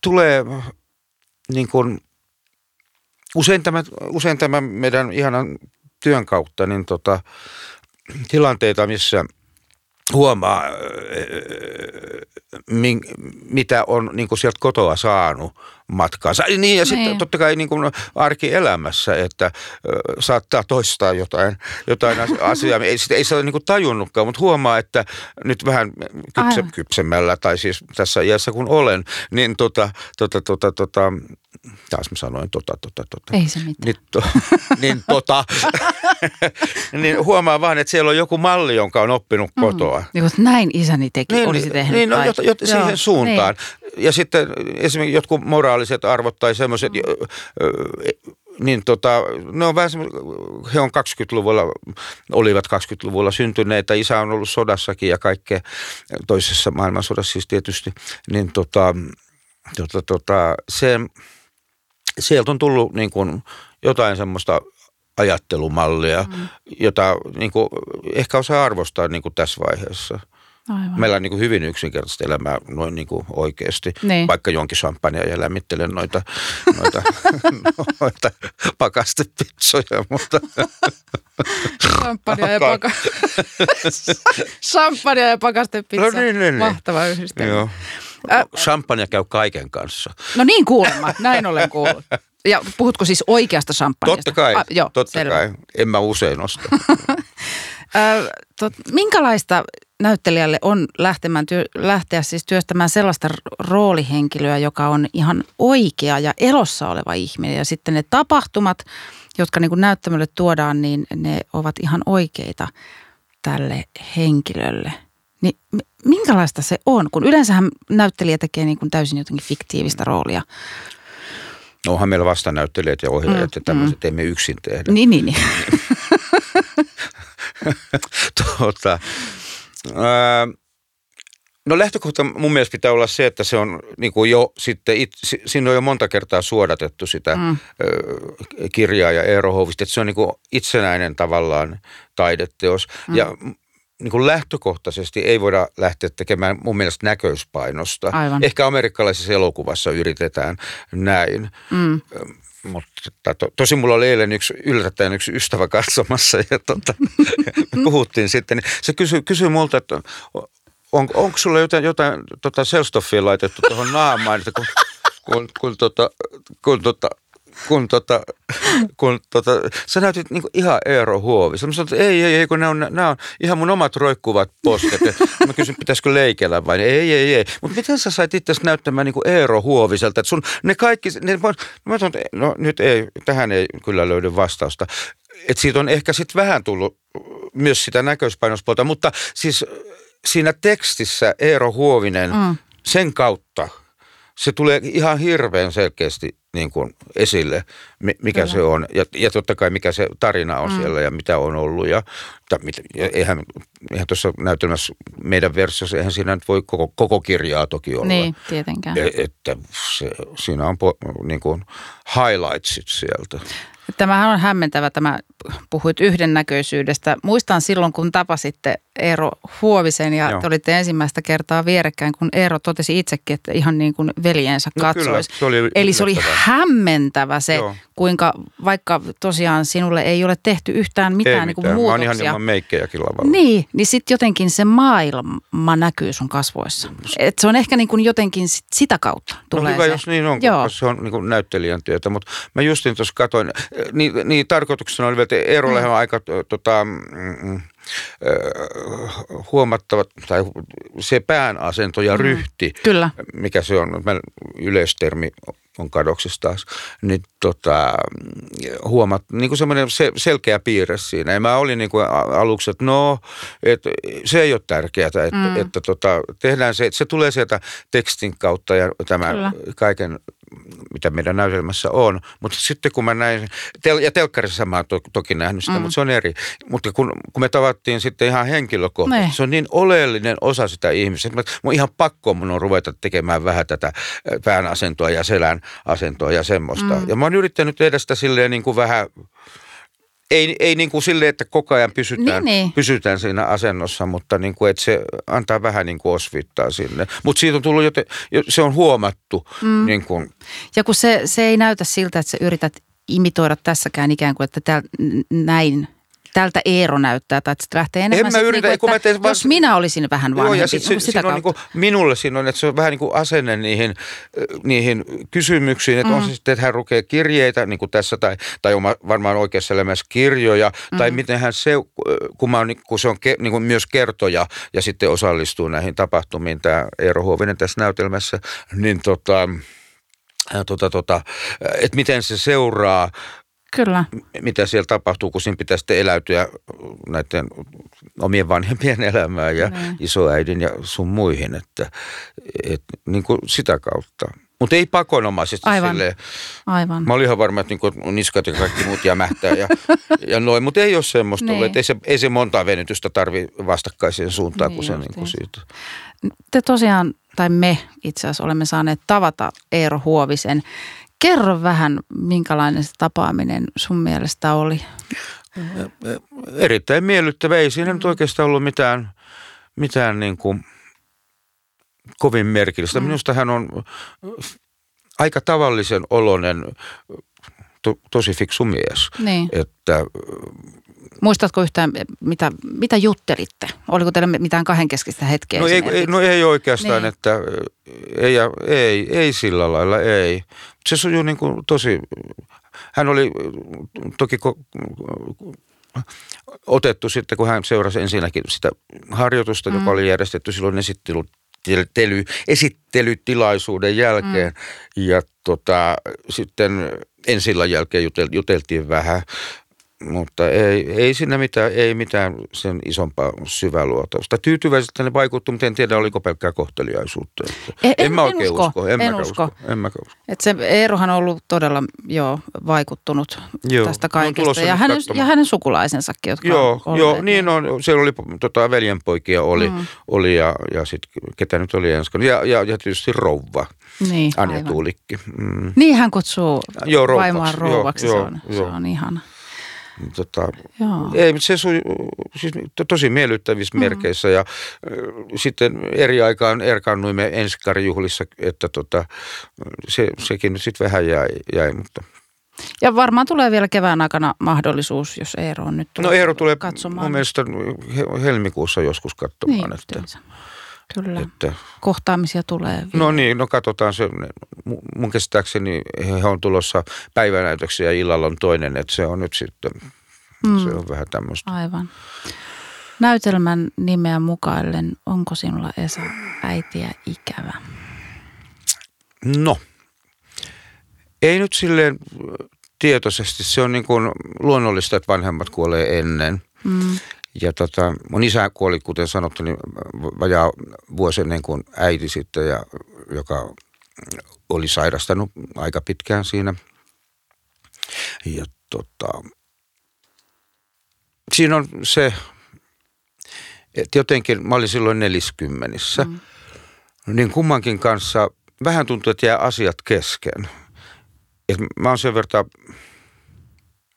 tulee niin kuin, usein tämä, usein tämä meidän ihanan työn kautta, niin tota, tilanteita, missä huomaa, mitä on niin kuin sieltä kotoa saanut matkaansa. Niin ja sitten niin. totta kai niin kuin arkielämässä, että saattaa toistaa jotain, jotain asiaa. Ei, sitä, ei sitä ole niin kuin tajunnutkaan, mutta huomaa, että nyt vähän kypse, kypsemmällä tai siis tässä iässä kun olen, niin tota, tota, tota, tota, taas mä sanoin tota, tota, tota. Ei se mitään. Niin, to, niin tota, niin huomaa vaan, että siellä on joku malli, jonka on oppinut mm. kotoa. Niin, näin isäni teki, niin, olisi tehnyt. Niin, no, jot, jot, siihen suuntaan. Niin. Ja sitten esimerkiksi jotkut moraaliset arvot tai semmoiset, mm. niin tota, ne on vähän he on 20-luvulla, olivat 20-luvulla syntyneitä, isä on ollut sodassakin ja kaikkea, toisessa maailmansodassa siis tietysti, niin tota, tota, tota, se, sieltä on tullut niin kuin jotain semmoista ajattelumallia, mm. jota niin kuin, ehkä osaa arvostaa niin kuin tässä vaiheessa. Aivan. Meillä on niin kuin hyvin yksinkertaista elämää noin niin kuin oikeasti, niin. vaikka jonkin champagnea ja lämmittelen noita, noita, noita pakastepizzoja, mutta... Champagnea ja, paka... Champagnea ja pakastepizza. No niin, niin, niin. Mahtava yhdistelmä. Joo. Champagne käy kaiken kanssa. No niin kuulemma, näin olen kuullut. Ja puhutko siis oikeasta champagneista? Totta kai, ah, joo, totta selvä. kai. En mä usein osta. tot, minkälaista näyttelijälle on lähtemään työ, lähteä siis työstämään sellaista roolihenkilöä, joka on ihan oikea ja elossa oleva ihminen. Ja sitten ne tapahtumat, jotka niin kuin näyttämölle tuodaan, niin ne ovat ihan oikeita tälle henkilölle. Niin minkälaista se on, kun yleensähän näyttelijä tekee niin kuin täysin jotenkin fiktiivistä roolia. No onhan meillä vastanäyttelijät ja ohjaajat mm, ja tämmöiset mm. emme yksin tehdä. Niin, niin, niin. tuota, no lähtökohta mun mielestä pitää olla se, että se on niin kuin jo sitten, it, siinä on jo monta kertaa suodatettu sitä mm. kirjaa ja Eero Hovista, että se on niin kuin itsenäinen tavallaan taideteos. Mm. Ja niin kuin lähtökohtaisesti ei voida lähteä tekemään mun mielestä näköispainosta. Aivan. Ehkä amerikkalaisessa elokuvassa yritetään näin. Mm. Mutta to, tosi mulla oli eilen yksi yllättäen yksi ystävä katsomassa ja tota, puhuttiin sitten. Niin se kysyi, kysyi multa, että on, onko sulla jotain, jotain tota Selstoffia laitettu tuohon naamaan, että kun, kun, kun, tota, kun tota, kun, tota, kun tota, sä näytit niin ihan Eero Huovi. Mä sanoin, että ei, ei, ei, kun nämä on, nämä on ihan mun omat roikkuvat posket. mä kysyin, pitäisikö leikellä vai ei, ei, ei. Mutta miten sä sait itse näyttämään niin kuin Eero Huoviselta? Että sun, ne kaikki, ne, mä sanoin, että no nyt ei, tähän ei kyllä löydy vastausta. Että siitä on ehkä sitten vähän tullut myös sitä näköispainospolta, mutta siis siinä tekstissä Eero Huovinen, mm. sen kautta se tulee ihan hirveän selkeästi niin kuin esille, mikä Kyllä. se on. Ja, ja totta kai mikä se tarina on mm. siellä ja mitä on ollut. Ja, ja eihän, eihän tuossa näytelmässä meidän versiossa, eihän siinä nyt voi koko, koko kirjaa toki olla. Niin, tietenkään. E, että se, siinä on po, niin kuin highlightsit sieltä. Tämähän on hämmentävä, tämä puhuit yhdennäköisyydestä. Muistan silloin, kun tapasitte Eero Huovisen ja Joo. te olitte ensimmäistä kertaa vierekkäin, kun Eero totesi itsekin, että ihan niin kuin veljensä no katsoisi. Kyllä, se oli Eli se oli hämmentävä se, Joo. kuinka vaikka tosiaan sinulle ei ole tehty yhtään mitään, ei niin kuin mitään. muutoksia. Mä oon ihan ilman meikkejäkin lavalla. Niin, niin sitten jotenkin se maailma näkyy sun kasvoissa. Et se on ehkä niin kuin jotenkin sit sitä kautta no tulee No hyvä, se. jos niin on, Joo. se on niin kuin näyttelijän työtä. Mutta mä justin tuossa katoin, niin, niin tarkoituksena oli, että Eerolle on aika tota, mm, mm huomattava, tai se pään asento ja mm. ryhti, mm, kyllä. mikä se on, yleistermi on kadoksissa taas, niin tota, huomat, niin kuin semmoinen se, selkeä piirre siinä. Ja mä olin niin kuin aluksi, että no, että se ei ole tärkeää, että, mm. että, että tota, tehdään se, että se tulee sieltä tekstin kautta ja tämä Kyllä. kaiken mitä meidän näytelmässä on. Mutta sitten kun mä näin, tel, ja telkkarissa mä oon to, toki nähnyt sitä, mm. mutta se on eri. Mutta kun, kun me tavattiin sitten ihan henkilökohtaisesti, ne. se on niin oleellinen osa sitä ihmistä. Mä, mun ihan pakko mun on ruveta tekemään vähän tätä pään asentoa ja selän asentoa ja semmoista. Mm. Ja mä oon yrittänyt tehdä sitä silleen niin kuin vähän ei, ei niin kuin silleen, että koko ajan pysytään, niin, niin. pysytään siinä asennossa, mutta niin kuin, että se antaa vähän niin kuin osvittaa sinne. Mutta siitä on tullut, joten, se on huomattu. Mm. Niin kuin. Ja kun se, se ei näytä siltä, että sä yrität imitoida tässäkään ikään kuin, että tää, näin tältä Eero näyttää, tai että se lähtee enemmän en mä yritä, niin kuin, että mä jos minä olisin vähän vanhempi. Joo, ja sit sitä on niin kuin, minulle siinä on, että se on vähän niin kuin asenne niihin, niihin kysymyksiin, että mm. on se sitten, että hän lukee kirjeitä, niin kuin tässä, tai, tai on varmaan oikeassa elämässä kirjoja, mm. tai miten hän se, kun, mä on, kun se on ke, niin kuin myös kertoja, ja sitten osallistuu näihin tapahtumiin, tämä Eero Huovinen tässä näytelmässä, niin tota, tota, tota, että miten se seuraa Kyllä. mitä siellä tapahtuu, kun siinä pitää sitten eläytyä näiden omien vanhempien elämään ja niin. isoäidin ja sun muihin, että et, niin kuin sitä kautta. Mutta ei pakonomaisesti Aivan. Silleen. Aivan. Mä olin ihan varma, että niinku niskat ja kaikki muut jämähtää ja, ja noin, mutta ei ole semmoista niin. ollut. Ei se, ei se montaa venytystä tarvi vastakkaiseen suuntaan niin kuin se niinku siitä. Te tosiaan, tai me itse asiassa olemme saaneet tavata Eero Huovisen Kerro vähän, minkälainen se tapaaminen sun mielestä oli? Erittäin miellyttävä. Ei siinä nyt oikeastaan ollut mitään, mitään niin kuin kovin merkillistä. Mm. Minusta hän on aika tavallisen oloinen, to, tosi fiksu mies. Niin. Että Muistatko yhtään, mitä, mitä juttelitte? Oliko teillä mitään kahdenkeskistä hetkeä No ei, ei, no ei oikeastaan, niin. että ei, ei, ei sillä lailla, ei. Se sujuu niin kuin tosi, hän oli toki otettu sitten, kun hän seurasi ensinnäkin sitä harjoitusta, mm. joka oli järjestetty silloin esittely, esittelytilaisuuden jälkeen. Mm. Ja tota, sitten ensi jälkeen juteltiin vähän mutta ei, ei siinä mitään, ei mitään sen isompaa syväluotausta. Tyytyväiseltä ne vaikuttu, mutta en tiedä, oliko pelkkää kohteliaisuutta. En, en, en mä oikein usko. usko. En, en usko. usko. En mä usko. Et se Eerohan on ollut todella jo vaikuttunut joo, tästä kaikesta. Ja hänen, ja hänen sukulaisensakin, jotka Joo, on joo niin on. Siellä oli tota, veljenpoikia oli, mm. oli ja, ja sitten ketä nyt oli ensin. Ja, ja, ja tietysti rouva. Niin, Anja aivan. Tuulikki. Mm. Niin hän kutsuu joo, rouvaksi. vaimoaan rouvaksi. Joo, se, on, joo. se on ihana. Tota, ei, se sui, siis tosi miellyttävissä mm-hmm. merkeissä ja äh, sitten eri aikaan erkannuimme ensikarijuhlissa, että tota, se, sekin sitten vähän jäi, jäi, mutta ja varmaan tulee vielä kevään aikana mahdollisuus, jos Eero on nyt No Eero tulee katsomaan. mun mielestä helmikuussa joskus katsomaan. Niin, että, Kyllä. Että, Kohtaamisia tulee. Vielä. No niin, no katsotaan se. Mun käsittääkseni he on tulossa päivänäytöksiä ja illalla on toinen, että se on nyt sitten, mm. se on vähän tämmöistä. Aivan. Näytelmän nimeä mukaillen, onko sinulla Esa äitiä ikävä? No, ei nyt silleen tietoisesti. Se on niin kuin luonnollista, että vanhemmat kuolee ennen. Mm. Ja tota, mun isä kuoli, kuten sanottu, niin vajaa vuosi ennen kuin äiti sitten, ja, joka oli sairastanut aika pitkään siinä. Ja tota, siinä on se, että jotenkin, mä olin silloin neliskymmenissä, mm. niin kummankin kanssa vähän tuntuu, että jää asiat kesken. Et mä oon sen verran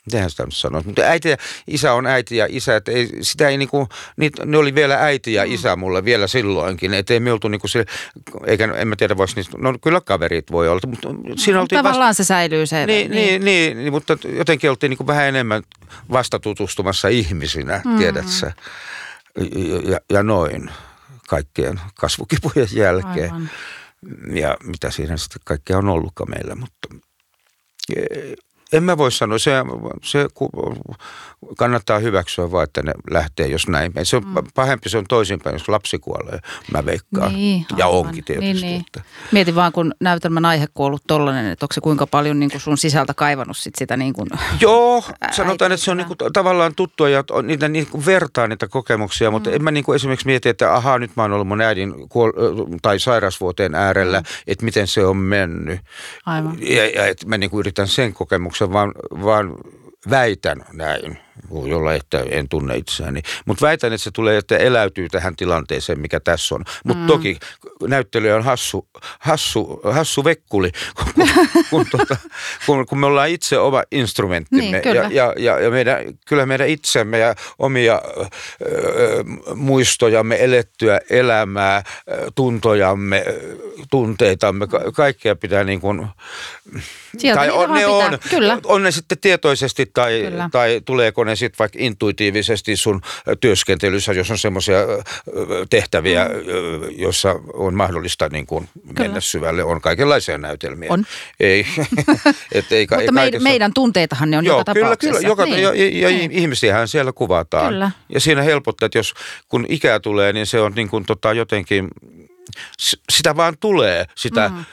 mitenhän sitä nyt sanoisi, mutta äiti ja isä on äiti ja isä, että ei, sitä ei niinku, niitä, ne oli vielä äiti ja mm. isä mulle vielä silloinkin, että ei me oltu niinku se, eikä, en mä tiedä voisi niistä, no kyllä kaverit voi olla, mutta siinä oltiin Tavallaan vasta, se säilyy se. Niin, niin. niin, niin mutta jotenkin oltiin niinku vähän enemmän vasta tutustumassa ihmisinä, mm. tiedätkö ja, ja, ja noin kaikkien kasvukipujen jälkeen. Aivan. Ja mitä siinä sitten kaikkea on ollutkaan meillä, mutta en mä voi sanoa, se, se kannattaa hyväksyä vaan, että ne lähtee, jos näin. Se on mm. pahempi, se on toisinpäin, jos lapsi kuolee, mä veikkaan. Niin, ja onkin tietysti. Niin, niin. Että. Mietin vaan, kun näytelmän aihe on ollut tollainen, että onko se kuinka paljon niin kuin sun sisältä kaivannut sit sitä niin kuin Joo, sanotaan, että se on niin kuin, tavallaan tuttua ja niitä niin kuin vertaa niitä kokemuksia, mutta mm. en mä niin kuin esimerkiksi mieti, että ahaa, nyt mä oon ollut mun äidin kuol- tai sairausvuoteen äärellä, mm. että miten se on mennyt. Aivan. Ja, ja että mä niin kuin yritän sen kokemuksen vaan, vaan väitän näin jolla että en tunne itseäni. Mutta väitän, että se tulee, että eläytyy tähän tilanteeseen, mikä tässä on. Mutta mm. toki näyttelijä on hassu, hassu, hassu vekkuli, kun, kun, tuota, kun, kun me ollaan itse oma instrumenttimme. Niin, ja, ja, ja, ja meidän, kyllä meidän itsemme ja omia ö, muistojamme, elettyä elämää, tuntojamme, tunteitamme, ka- kaikkea pitää niin kuin... Sieltä tai on, ne on, Kyllä. on ne sitten tietoisesti tai, tai tuleeko ne sitten vaikka intuitiivisesti sun työskentelyssä, jos on semmoisia tehtäviä, mm. joissa on mahdollista niin kuin mennä syvälle. On kaikenlaisia näytelmiä. On. Ei, et ei, Mutta ei meidän, meidän tunteitahan ne on Joo, joka kyllä, tapauksessa. Kyllä, joka, niin. ja, ja niin. ihmisiähän siellä kuvataan. Kyllä. Ja siinä helpottaa, että jos kun ikää tulee, niin se on niin kuin tota jotenkin, sitä vaan tulee, sitä mm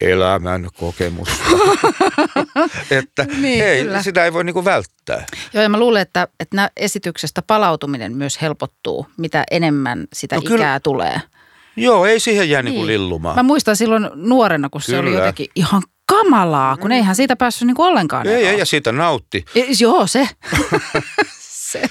elämän kokemus. että niin, ei, kyllä. sitä ei voi niinku välttää. Joo, ja mä luulen, että, että esityksestä palautuminen myös helpottuu, mitä enemmän sitä no, ikää kyllä. tulee. Joo, ei siihen jää niin. niinku lillumaan. Mä muistan silloin nuorena, kun kyllä. se oli jotenkin ihan kamalaa, kun eihän siitä päässyt niinku ollenkaan. Ei, ei, ja siitä nautti. E, joo, se. se.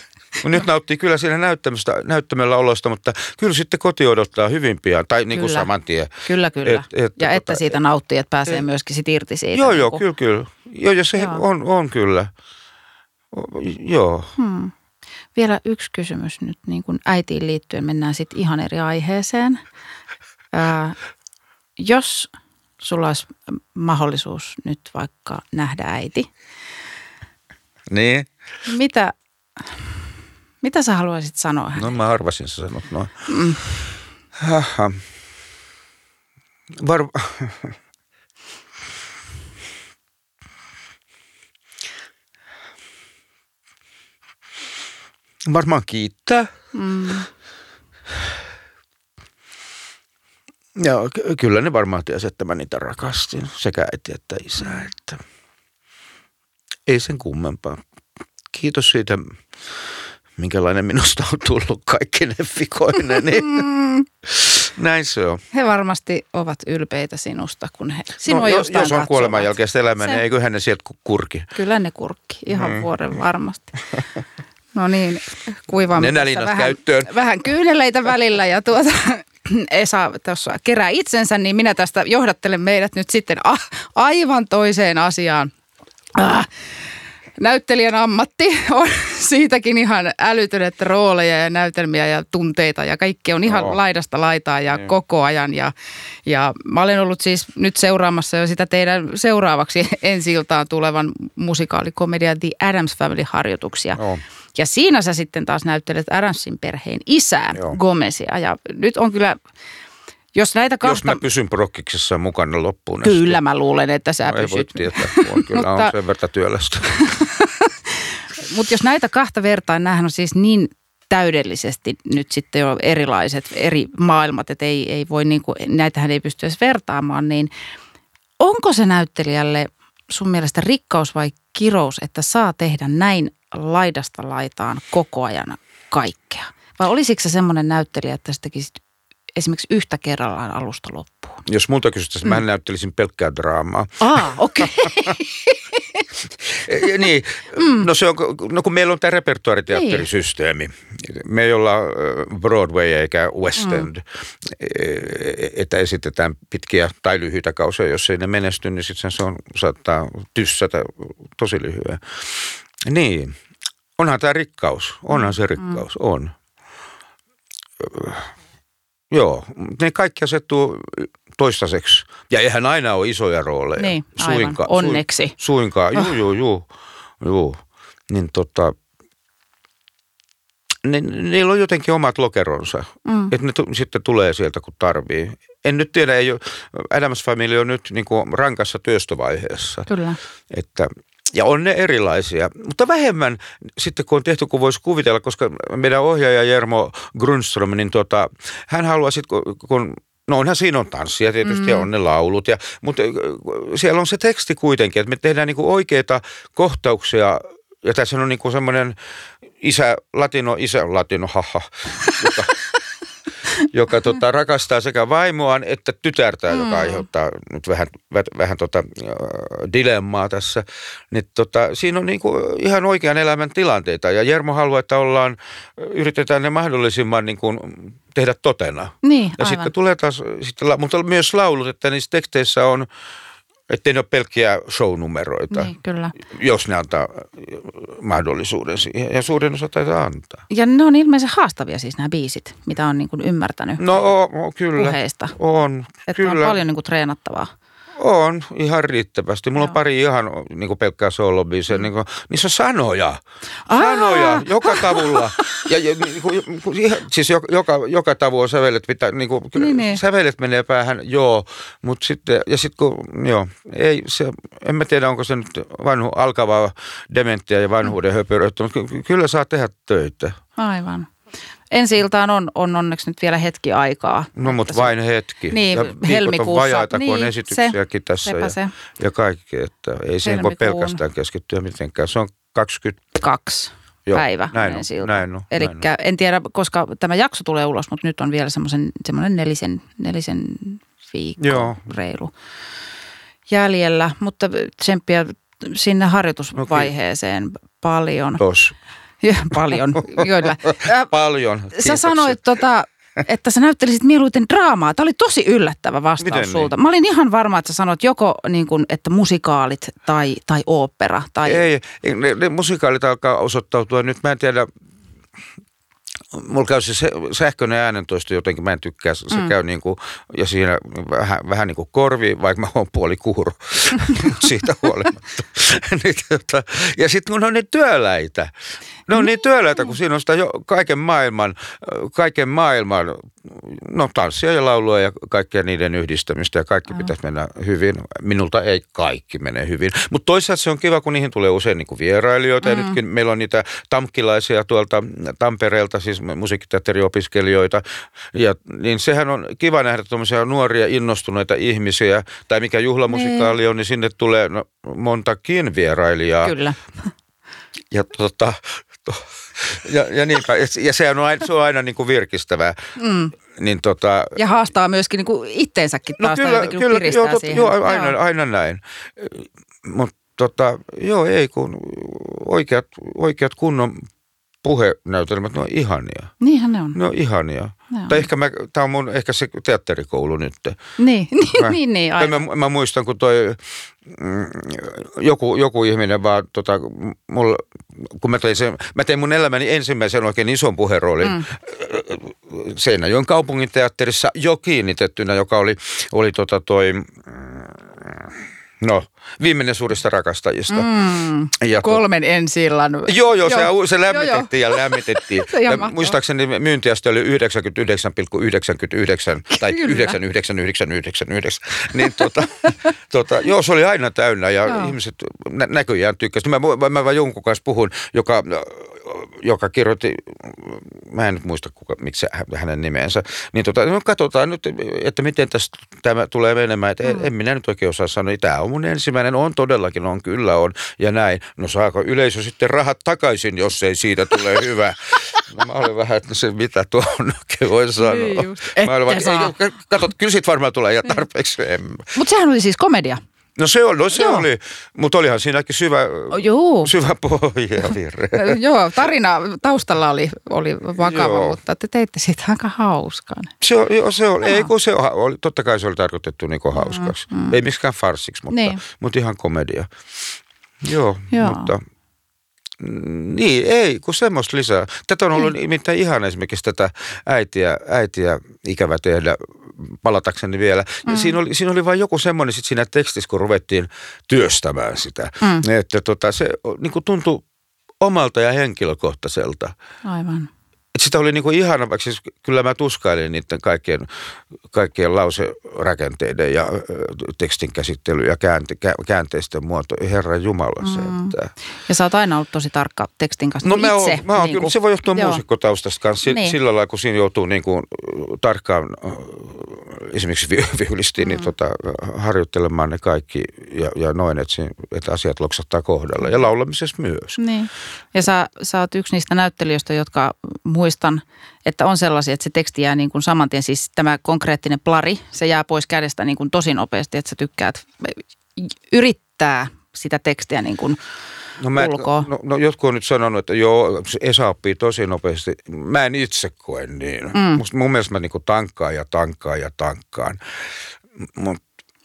Nyt nauttii kyllä siinä näyttämästä, näyttämällä olosta, mutta kyllä sitten koti odottaa hyvin pian, tai niin kuin saman tien. Kyllä, kyllä. Et, et, ja tota, että siitä nauttii, että pääsee et, myöskin sit irti siitä. Joo, joo, kyllä, kyllä. Joo, ja se joo. On, on kyllä. O, joo. Hmm. Vielä yksi kysymys nyt niin kuin äitiin liittyen. Mennään sitten ihan eri aiheeseen. Ää, jos sulla olisi mahdollisuus nyt vaikka nähdä äiti. Niin. Mitä Mitä sä haluaisit sanoa hänelle? No mä arvasin, sä sanot noin. Mm. Var... Varmaan kiittää. Mm. Ja kyllä ne varmaan tiesi, että mä niitä rakastin, sekä äiti että isä. Että ei sen kummempaa. Kiitos siitä, minkälainen minusta on tullut kaikki ne fikoinen. Niin mm. Näin se on. He varmasti ovat ylpeitä sinusta, kun he sinua no, jos, jos on kuoleman jälkeistä elämää, niin eikö ne sieltä kurki? Kyllä ne kurkki, ihan mm. vuoden varmasti. No niin, kuivaamme vähän, käyttöön. vähän kyyneleitä välillä ja tuota, Esa tuossa kerää itsensä, niin minä tästä johdattelen meidät nyt sitten a, aivan toiseen asiaan. Ah, näyttelijän ammatti on siitäkin ihan älytön, että rooleja ja näytelmiä ja tunteita ja kaikki on ihan oh. laidasta laitaa ja niin. koko ajan. Ja, ja mä olen ollut siis nyt seuraamassa jo sitä teidän seuraavaksi ensi iltaan tulevan musikaalikomedia The Adams Family-harjoituksia. Oh. Ja siinä sä sitten taas näyttelet Adamsin perheen isää Joo. Gomezia. Ja nyt on kyllä, jos näitä kahta... Jos mä pysyn prokkiksessa mukana loppuun. Kyllä mä luulen, että sä no, pysyt. Ei voi tietää, on kyllä Mutta... on sen verran työlästä. Mutta jos näitä kahta vertaan, näähän on siis niin täydellisesti nyt sitten jo erilaiset eri maailmat, että ei, ei voi niin kuin, näitähän ei pysty edes vertaamaan, niin onko se näyttelijälle sun mielestä rikkaus vai kirous, että saa tehdä näin laidasta laitaan koko ajan kaikkea? Vai olisiko se semmoinen näyttelijä, että sä tekisit esimerkiksi yhtä kerrallaan alusta loppuun? Jos multa kysyttäisiin, mm. mä näyttelisin pelkkää draamaa. Ah, okei. Okay. niin, mm. no, se on, no kun meillä on tämä repertuariteatterisysteemi. Me ei olla Broadway eikä West mm. End, mm. että esitetään pitkiä tai lyhyitä kausia. Jos ei ne menesty, niin sitten se on, saattaa tyssätä tosi lyhyen. Niin, onhan tämä rikkaus, onhan se mm. rikkaus, mm. on. Joo, ne kaikki asettuu toistaiseksi. Ja eihän aina ole isoja rooleja. Niin, aivan. Suinka, Onneksi. Su, suinkaan, juu, juu, juu, juu. Niin tota, ne, niillä on jotenkin omat lokeronsa. Mm. Että ne t- sitten tulee sieltä, kun tarvii. En nyt tiedä, ei ole, Adams Family on nyt niin kuin rankassa työstövaiheessa. Kyllä. Että ja on ne erilaisia, mutta vähemmän sitten kun on tehty, kun voisi kuvitella, koska meidän ohjaaja Jermo Grundström, niin tota, hän haluaa sitten, kun No onhan siinä on tanssia tietysti mm. ja on ne laulut, ja, mutta siellä on se teksti kuitenkin, että me tehdään niinku oikeita kohtauksia ja tässä on niinku semmoinen isä, latino, isä, latino, haha, joka, joka tota, rakastaa sekä vaimoaan että tytärtä, mm. joka aiheuttaa nyt vähän, vähän tota, dilemmaa tässä. Niin, tota, siinä on niinku ihan oikean elämän tilanteita ja Jermo haluaa, että ollaan, yritetään ne mahdollisimman niin kuin tehdä totena. Niin, ja aivan. sitten tulee taas, sitten, mutta myös laulut, että niissä teksteissä on että ne ole pelkkiä shownumeroita, niin, kyllä. jos ne antaa mahdollisuuden siihen. Ja suurin osa taitaa antaa. Ja ne on ilmeisen haastavia siis nämä biisit, mitä on niin kuin ymmärtänyt No o, o, kyllä. puheista. On, että kyllä. on paljon niin kuin treenattavaa. On, ihan riittävästi. Mulla Joo. on pari ihan niin kuin pelkkää solobiisiä. Niin kuin, niissä on sanoja. Sanoja Aa! joka tavulla. ja, ja niin kuin, siis joka, joka, joka tavu sävelet, pitää, niin kuin, niin, niin. sävelet menee päähän, joo. Mutta sitten, ja sitten kun, joo, ei se, en mä tiedä onko se nyt vanhu, alkavaa dementtiä ja vanhuuden mm. höpöröitä, mutta kyllä saa tehdä töitä. Aivan ensi iltaan on, on onneksi nyt vielä hetki aikaa. No mutta vain hetki. Niin, ja helmikuussa. on vajaita, niin, kun on esityksiäkin se, tässä ja, se. ja kaikki. Että ei siihen voi pelkästään keskittyä mitenkään. Se on 22 Joo, päivä näin on, ensi näin on, Eli en tiedä, koska tämä jakso tulee ulos, mutta nyt on vielä semmoisen, semmoinen nelisen, nelisen viikko Joo. reilu jäljellä. Mutta tsemppiä sinne harjoitusvaiheeseen okay. paljon. Tos. Ja, paljon, joilla. paljon. Sä sanoit tota, että sä näyttelisit mieluiten draamaa. Tämä oli tosi yllättävä vastaus Miten sulta. Niin? Mä olin ihan varma, että sä sanoit joko niin kuin, että musikaalit tai, tai opera. Tai... Ei, ne, ne musikaalit alkaa osoittautua nyt. Mä en tiedä, mulla käy se sähköinen äänentoisto jotenkin, mä en tykkää, se mm. käy niin kuin, ja siinä vähän, vähän niin kuin korvi, vaikka mä oon puoli kuuro siitä huolimatta. niin, tota, ja sitten kun on niin työläitä, ne on niin, työläitä, kun siinä on sitä jo kaiken maailman, kaiken maailman, no tanssia ja laulua ja kaikkea niiden yhdistämistä ja kaikki mm. pitäisi mennä hyvin. Minulta ei kaikki mene hyvin, mutta toisaalta se on kiva, kun niihin tulee usein niin kuin vierailijoita mm. ja nytkin meillä on niitä tamkilaisia tuolta Tampereelta, siis musiikkiteatteriopiskelijoita. Ja, niin sehän on kiva nähdä tuommoisia nuoria innostuneita ihmisiä, tai mikä juhlamusikaali niin. on, niin sinne tulee no, montakin vierailijaa. Kyllä. Ja tota, to, ja, ja niinpä, ja sehän on aina, se on aina niin kuin virkistävää. Mm. Niin tota, ja haastaa myöskin niin kuin itteensäkin no taas. No kyllä, kyllä joo, tot, joo, aina, joo. aina näin. Mutta tota, joo, ei kun oikeat, oikeat kunnon puhenäytelmät, ne on ihania. Niinhän ne on. Ne on ihania. Ne on. Tai ehkä mä, tää on mun ehkä se teatterikoulu nyt. Niin, mä, niin, niin, aivan. Mä, mä, muistan, kun toi mm, joku, joku ihminen vaan, tota, mulla, kun mä tein, sen, mä tein mun elämäni ensimmäisen oikein ison puheroolin mm. Seinäjoen kaupungin teatterissa jo kiinnitettynä, joka oli, oli tota toi, mm, no viimeinen suurista rakastajista. Mm, ja kolmen to... ensi illan. Joo, joo, se, se lämmitettiin joo, joo. ja lämmitettiin. ja muistaakseni myyntiaste oli 99,99 tai 999999. Niin tota, tota, joo, se oli aina täynnä ja joo. ihmiset nä- näköjään tykkäsivät. Mä, mä, mä jonkun kanssa puhun, joka joka kirjoitti, mä en nyt muista kuka, miksi hänen nimensä, niin tota, no katsotaan nyt, että miten tästä tämä tulee menemään. Että mm. en, en minä nyt oikein osaa sanoa, tämä on mun ensimmäinen, on todellakin, on kyllä on ja näin. No saako yleisö sitten rahat takaisin, jos ei siitä tule hyvä? No, mä olin vähän, että no se mitä tuon oikein voi sanoa. Niin just, mä olin vaan, katsot, kyllä siitä varmaan tulee ja tarpeeksi. Mutta sehän oli siis komedia. No se, oli, no se Joo. oli, mutta olihan siinäkin syvä, Joo. syvä pohja virre. Joo, tarina taustalla oli, oli vakava, Joo. mutta te teitte siitä aika hauskan. Se, jo, se oli, ei kun se oli, totta kai se oli tarkoitettu niin hauskaksi. Mm, mm. Ei miksikään farsiksi, mutta, niin. mutta ihan komedia. Joo, Joo. mutta niin, ei, kun semmoista lisää. Tätä on ollut niin. nimittäin ihan esimerkiksi tätä äitiä, äitiä ikävä tehdä palatakseni vielä. Mm. Siinä, oli, siinä oli vain joku semmoinen sit siinä tekstissä, kun ruvettiin työstämään sitä. Mm. Että tota, se niin tuntui omalta ja henkilökohtaiselta. Aivan. Et sitä oli niinku ihana, vaikka siis kyllä mä tuskailin niiden kaikkien, kaikkien lauserakenteiden ja tekstin käsittely ja käänte, käänteisten muoto. Herra Jumala se. Mm. Että... Ja sä oot aina ollut tosi tarkka tekstin kanssa no, itse. Oon, mä oon, niin kyllä, se voi johtua muusikkotaustasta kanssa niin. sillä lailla, kun siinä joutuu niinku tarkkaan esimerkiksi viulistiin, niin mm. niin tota, harjoittelemaan ne kaikki ja, ja noin, että, siinä, että asiat loksattaa kohdalla. Ja laulamisessa myös. Niin. Ja sä, sä oot yksi niistä näyttelijöistä, jotka muistan, että on sellaisia, että se teksti jää niin kuin saman tien, siis tämä konkreettinen plari, se jää pois kädestä niin kuin tosi nopeasti, että sä tykkäät yrittää sitä tekstiä niin kuin No, mä, no, no jotkut on nyt sanonut, että joo, Esa oppii tosi nopeasti. Mä en itse koe niin. Mm. Musta, mun mielestä mä niinku tankkaan ja tankkaan ja tankkaan. Mut,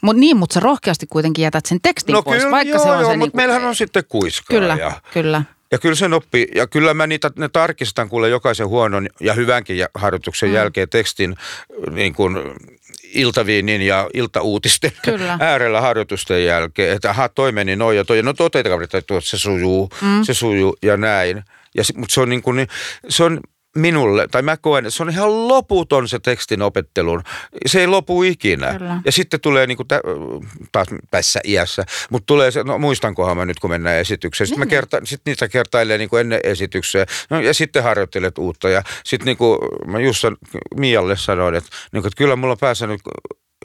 Mut niin, mutta sä rohkeasti kuitenkin jätät sen tekstin no pois, kyllä, vaikka joo, se on joo, se... Mutta niin meillähän on sitten kuiskaa. Kyllä, ja, kyllä. Ja kyllä sen oppii, ja kyllä mä niitä ne tarkistan kuule jokaisen huonon ja hyvänkin harjoituksen mm. jälkeen tekstin niin kuin iltaviinin ja iltauutisten kyllä. äärellä harjoitusten jälkeen, että aha, toi meni noin ja toi, no toi että se sujuu, mm. se sujuu ja näin. Ja, mutta se on niin kuin, se on minulle, tai mä koen, että se on ihan loputon se tekstin opettelun. Se ei lopu ikinä. Kyllä. Ja sitten tulee niin kuin tä, taas tässä iässä, mutta tulee se, no muistankohan mä nyt kun mennään esitykseen. Sitten, niin. mä kerta, sitten niitä kertailee niin kuin ennen esitykseen. No, ja sitten harjoittelet uutta. Ja sitten niin kuin mä just Mialle sanoin, että, niin kuin, että kyllä mulla on päässyt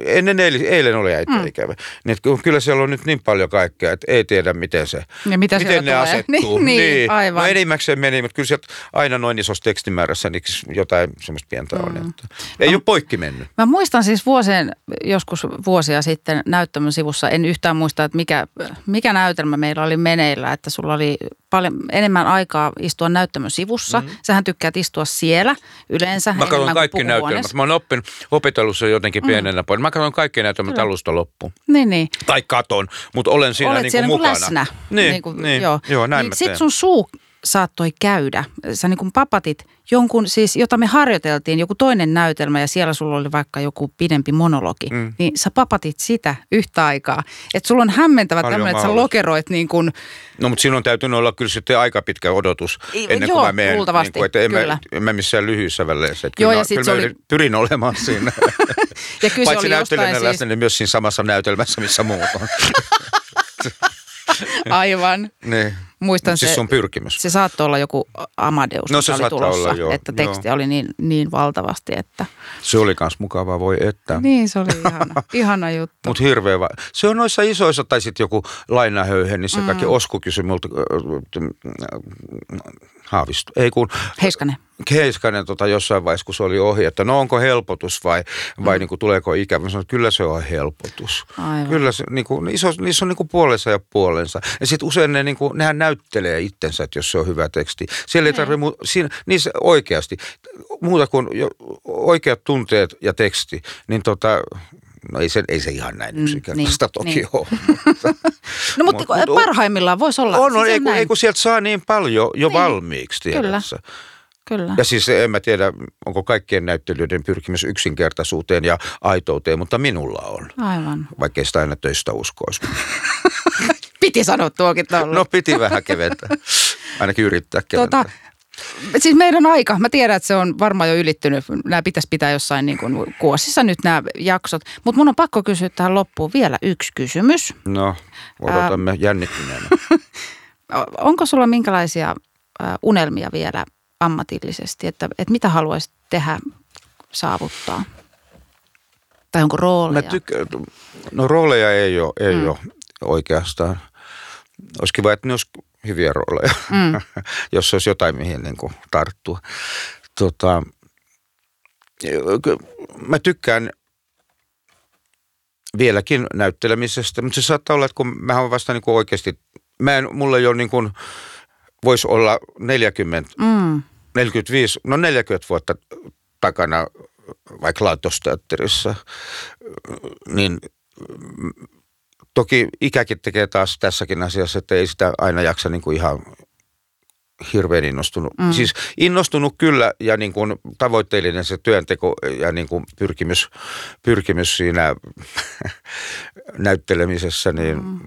ennen eilen, eilen oli äiti mm. ikävä. Niin, kyllä siellä on nyt niin paljon kaikkea, että ei tiedä miten se, ja mitä miten ne tulee. asettuu. niin, niin, aivan. No enimmäkseen meni, mutta kyllä sieltä aina noin isossa tekstimäärässä niin jotain semmoista pientä mm. on. Että ei mä, ole poikki mennyt. Mä muistan siis vuosien, joskus vuosia sitten näyttämön sivussa, en yhtään muista, että mikä, mikä näytelmä meillä oli meneillä, että sulla oli paljon enemmän aikaa istua näyttämön sivussa. Mm. Sähän tykkäät istua siellä yleensä. Mä katson kaikki näytelmät. Mä oon oppinut, opitellut sen jotenkin mm. pienenä mm. Mä katson kaikki näytelmät alusta loppuun. Niin, niin. Tai katon, mutta olen siinä Olet niin kuin mukana. läsnä. Niin, niin, kuin, niin joo. joo näin niin Sitten sun suu saattoi käydä. Sä niin kuin papatit jonkun, siis jota me harjoiteltiin, joku toinen näytelmä ja siellä sulla oli vaikka joku pidempi monologi, mm. niin sä papatit sitä yhtä aikaa. Että sulla on hämmentävä tämmöinen, että sä lokeroit niin kuin... No mutta silloin täytynyt olla kyllä sitten aika pitkä odotus ennen Joo, kuin mä menen. luultavasti, niin kuin, että en kyllä. Mä, en mä missään lyhyissä väleissä. Joo, kyllä, ja sit kyllä oli- pyrin olemaan siinä. ja kyllä Paitsi näyttelijänä jostain läsnä, siis, niin myös siinä samassa näytelmässä, missä muut on. aivan. niin. Muistan Mut siis se- sun pyrkimys. Se saattoi olla joku Amadeus, No se oli tulossa, olla, joo, että teksti oli niin, niin valtavasti, että... Se oli kans mukavaa, voi että. Niin, se oli ihana, ihana juttu. Mutta hirveä va- Se on noissa isoissa, tai sitten joku lainahöyhen, niin se mm. kaikki Osku haavistu, ei kun Heiskanen. Heiskanen tota, jossain vaiheessa, kun se oli ohi, että no onko helpotus vai, vai mm. niin kuin, tuleeko ikävä. Mä sanoin, että kyllä se on helpotus. Aivan. Kyllä se, niin kuin, iso, niissä on niin kuin puolensa ja puolensa. Ja sitten usein ne, niin kuin, nehän näyttelee itsensä, että jos se on hyvä teksti. Siellä ei tarvitse, mu- siinä, niissä oikeasti, muuta kuin jo, oikeat tunteet ja teksti, niin tota, no ei se, ei se ihan näin yksinkertaista niin, toki niin. ole. No mutta Mut- mut- parhaimmillaan voisi olla. on, on, siis ei, kun, näin. ei kun sieltä saa niin paljon jo Niin, valmiiksi, kyllä. tiedätkö? Kyllä. Ja siis en mä tiedä, onko kaikkien näyttelijöiden pyrkimys yksinkertaisuuteen ja aitouteen, mutta minulla on. Aivan. Vaikka sitä aina töistä uskoisi. Piti sanoa tuokin tuolla. No piti vähän keventää. Ainakin yrittää keventää. Tota, siis meidän aika, mä tiedän, että se on varmaan jo ylittynyt. Nämä pitäisi pitää jossain niin kuin kuosissa nyt nämä jaksot. Mutta mun on pakko kysyä tähän loppuun vielä yksi kysymys. No, odotamme jännittyneenä. O- Onko sulla minkälaisia unelmia vielä ammatillisesti, että, että mitä haluaisit tehdä, saavuttaa? Tai onko Mä rooleja? tykkään, no rooleja ei ole, ei mm. ole oikeastaan. Olisi kiva, että ne olisi hyviä rooleja, mm. jos olisi jotain mihin niin kuin tarttua. Tota, mä tykkään vieläkin näyttelemisestä, mutta se saattaa olla, että kun mä oon vasta niin kuin oikeasti, mä en, mulla ei ole niin kuin, voisi olla 40, Mm. 45, no 40 vuotta takana vaikka Laatosteatterissa, niin toki ikäkin tekee taas tässäkin asiassa, että ei sitä aina jaksa niin kuin ihan hirveän innostunut. Mm. Siis innostunut kyllä ja niin kuin tavoitteellinen se työnteko ja niin kuin pyrkimys, pyrkimys siinä näyttelemisessä, niin mm.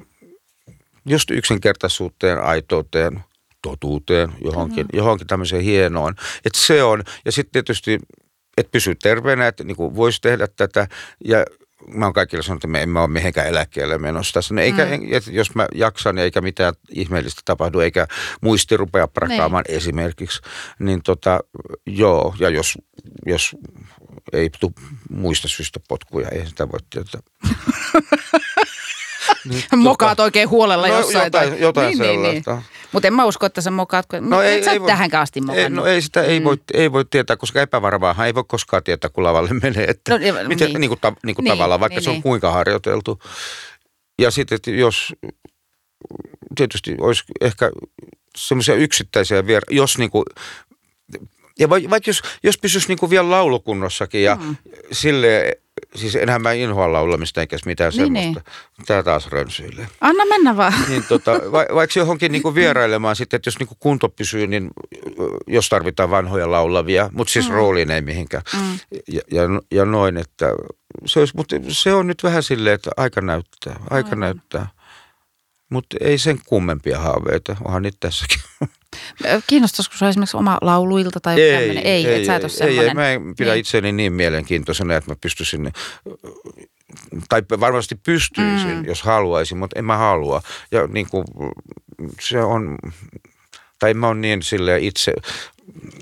just yksinkertaisuuteen, aitouteen, totuuteen, johonkin, mm. johonkin tämmöiseen hienoon. Että se on, ja sitten tietysti, että pysyy terveenä, että niin voisi tehdä tätä, ja mä oon kaikille sanonut, että me emme ole mihinkään eläkkeelle menossa tässä. No eikä, mm. et jos mä jaksan eikä mitään ihmeellistä tapahdu, eikä muisti rupea prakaamaan Niin. esimerkiksi, niin tota, joo, ja jos, jos ei tu muista syystä potkuja, ei sitä voi tietää. Niin, Mokaat oikein huolella No, jossain. jotain- tai- jotain niin, niin, niin. Mutta en mä usko, että sä mokaat. No ei, sä ei tähänkään asti ei, mokannut. no ei sitä ei, voi, ei voi tietää, koska epävarmaahan ei voi koskaan tietää, kun lavalle menee. Että No, niin, miten, niin. niin. kuin, ta, niin kuin Niin, tavallaan, vaikka niin, se on niin. kuinka harjoiteltu. Ja sitten, että jos tietysti olisi ehkä semmoisia yksittäisiä vier, jos niin kuin, ja vai- vaikka jos, jos pysyisi niin kuin vielä laulukunnossakin ja mm. sille siis enhän mä inhoa laulamista eikä mitään Niin, semmoista. Tää taas rönsyilee. Anna mennä vaan. Niin tota, va, vaikka johonkin niinku vierailemaan sitten, että jos niinku kunto pysyy, niin jos tarvitaan vanhoja laulavia, mutta siis mm. rooliin ei mihinkään. Mm. Ja, ja, ja noin, että se, olisi, mutta se on nyt vähän silleen, että aika näyttää, aika Aivan. näyttää. Mutta ei sen kummempia haaveita, onhan niitä tässäkin. Kiinnostaisiko sinua esimerkiksi oma lauluilta tai tämmöinen? Ei, ei, et sä et ei, semmoinen. ei, mä en pidä Niin. niin. itseäni niin mielenkiintoisena, että mä pystyisin, tai varmasti pystyisin, mm. jos haluaisin, mutta en mä halua. Ja niin kuin, se on, tai mä oon niin silleen itse,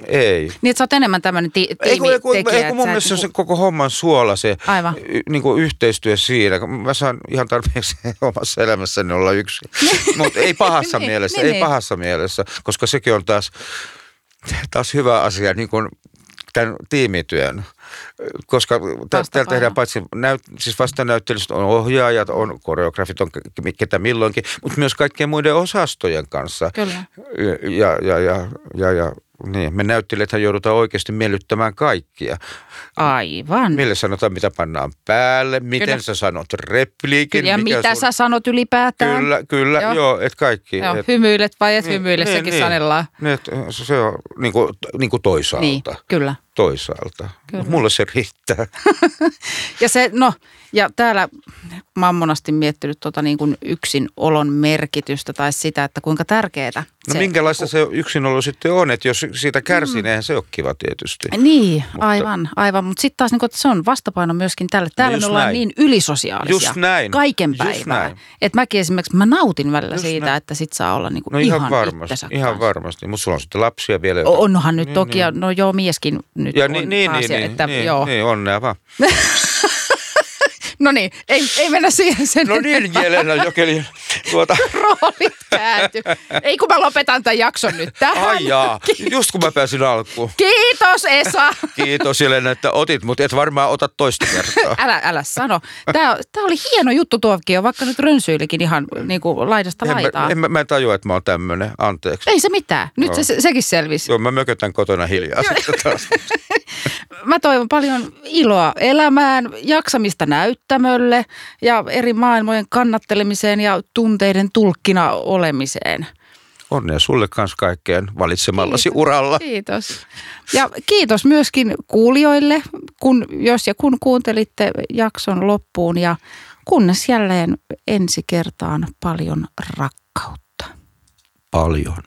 ei. Niin, että sä oot enemmän tämmöinen ti- kun, ei, kun, tiimitekijä. ei, kun mun sä et mielestä se niinku- koko homman suola, se Aivan. y, niin kuin yhteistyö siinä. Mä saan ihan tarpeeksi omassa elämässäni olla yksi. Mutta ei pahassa Niin, mielessä, niin, ei niin. pahassa mielessä, koska sekin on taas, taas hyvä asia niin kuin tämän tiimityön. Koska tä- täällä tehdään paitsi näyt, siis vastanäyttelystä on ohjaajat, on koreografit, on ke- ketä milloinkin, mutta myös kaikkien muiden osastojen kanssa. Kyllä. Ja, ja, ja, ja, ja Niin, me näyttelijäthän joudutaan oikeasti miellyttämään kaikkia. Aivan. Mille sanotaan, mitä pannaan päälle, miten kyllä. sä sanot repliikin. Kyllä, ja mitä sun... sä sanot ylipäätään. Kyllä, kyllä, joo, joo että kaikki. Joo, et... hymyilet vai et niin, hymyile, niin, sekin niin, sanellaan. Niin, se on niin kuin, niin kuin toisaalta. Niin, kyllä. Toisaalta. Kyllä. Mulle se riittää. ja se, no, ja täällä mä oon monasti miettinyt tota niin kuin yksin olon merkitystä tai sitä, että kuinka tärkeää. No se, minkälaista kun... se yksinolo sitten on, että jos siitä kärsii, mm. se on kiva tietysti. Niin, mutta... aivan, aivan. Mutta sitten taas niin kuin, että se on vastapaino myöskin tälle. Täällä no me ollaan näin. niin ylisosiaalisia. Just näin. Kaiken päivää. Että mäkin esimerkiksi, mä nautin välillä just siitä, näin. että sit saa olla niin kuin no ihan, ihan varmasti, Ihan kanssa. varmasti, mutta sulla on sitten lapsia vielä. Onhan nyt niin, toki, niin. no joo, mieskin nyt ja on niin, niin, niin, että, niin, joo. niin, onnea vaan. No niin, ei, ei mennä siihen sen No niin, Jelena Jokeli. Tuota. Roolit käänty. Ei kun mä lopetan tämän jakson nyt tähän. Ai jaa, just kun mä pääsin alkuun. Kiitos Esa. Kiitos Jelena, että otit, mutta et varmaan ota toista kertaa. älä, älä sano. Tämä, tämä oli hieno juttu tuokin, vaikka nyt rönsyilikin ihan niin kuin laidasta en laitaan. Mä, en, mä, mä en tajua, että mä oon tämmöinen, anteeksi. Ei se mitään, nyt no. se, sekin selvisi. Joo, mä mökötän kotona hiljaa sitten taas. mä toivon paljon iloa elämään, jaksamista näyttämölle ja eri maailmojen kannattelemiseen ja tunteiden tulkkina olemiseen. Onnea sulle kanssa kaikkeen valitsemallasi kiitos, uralla. Kiitos. Ja kiitos myöskin kuulijoille, kun, jos ja kun kuuntelitte jakson loppuun ja kunnes jälleen ensi kertaan paljon rakkautta. Paljon.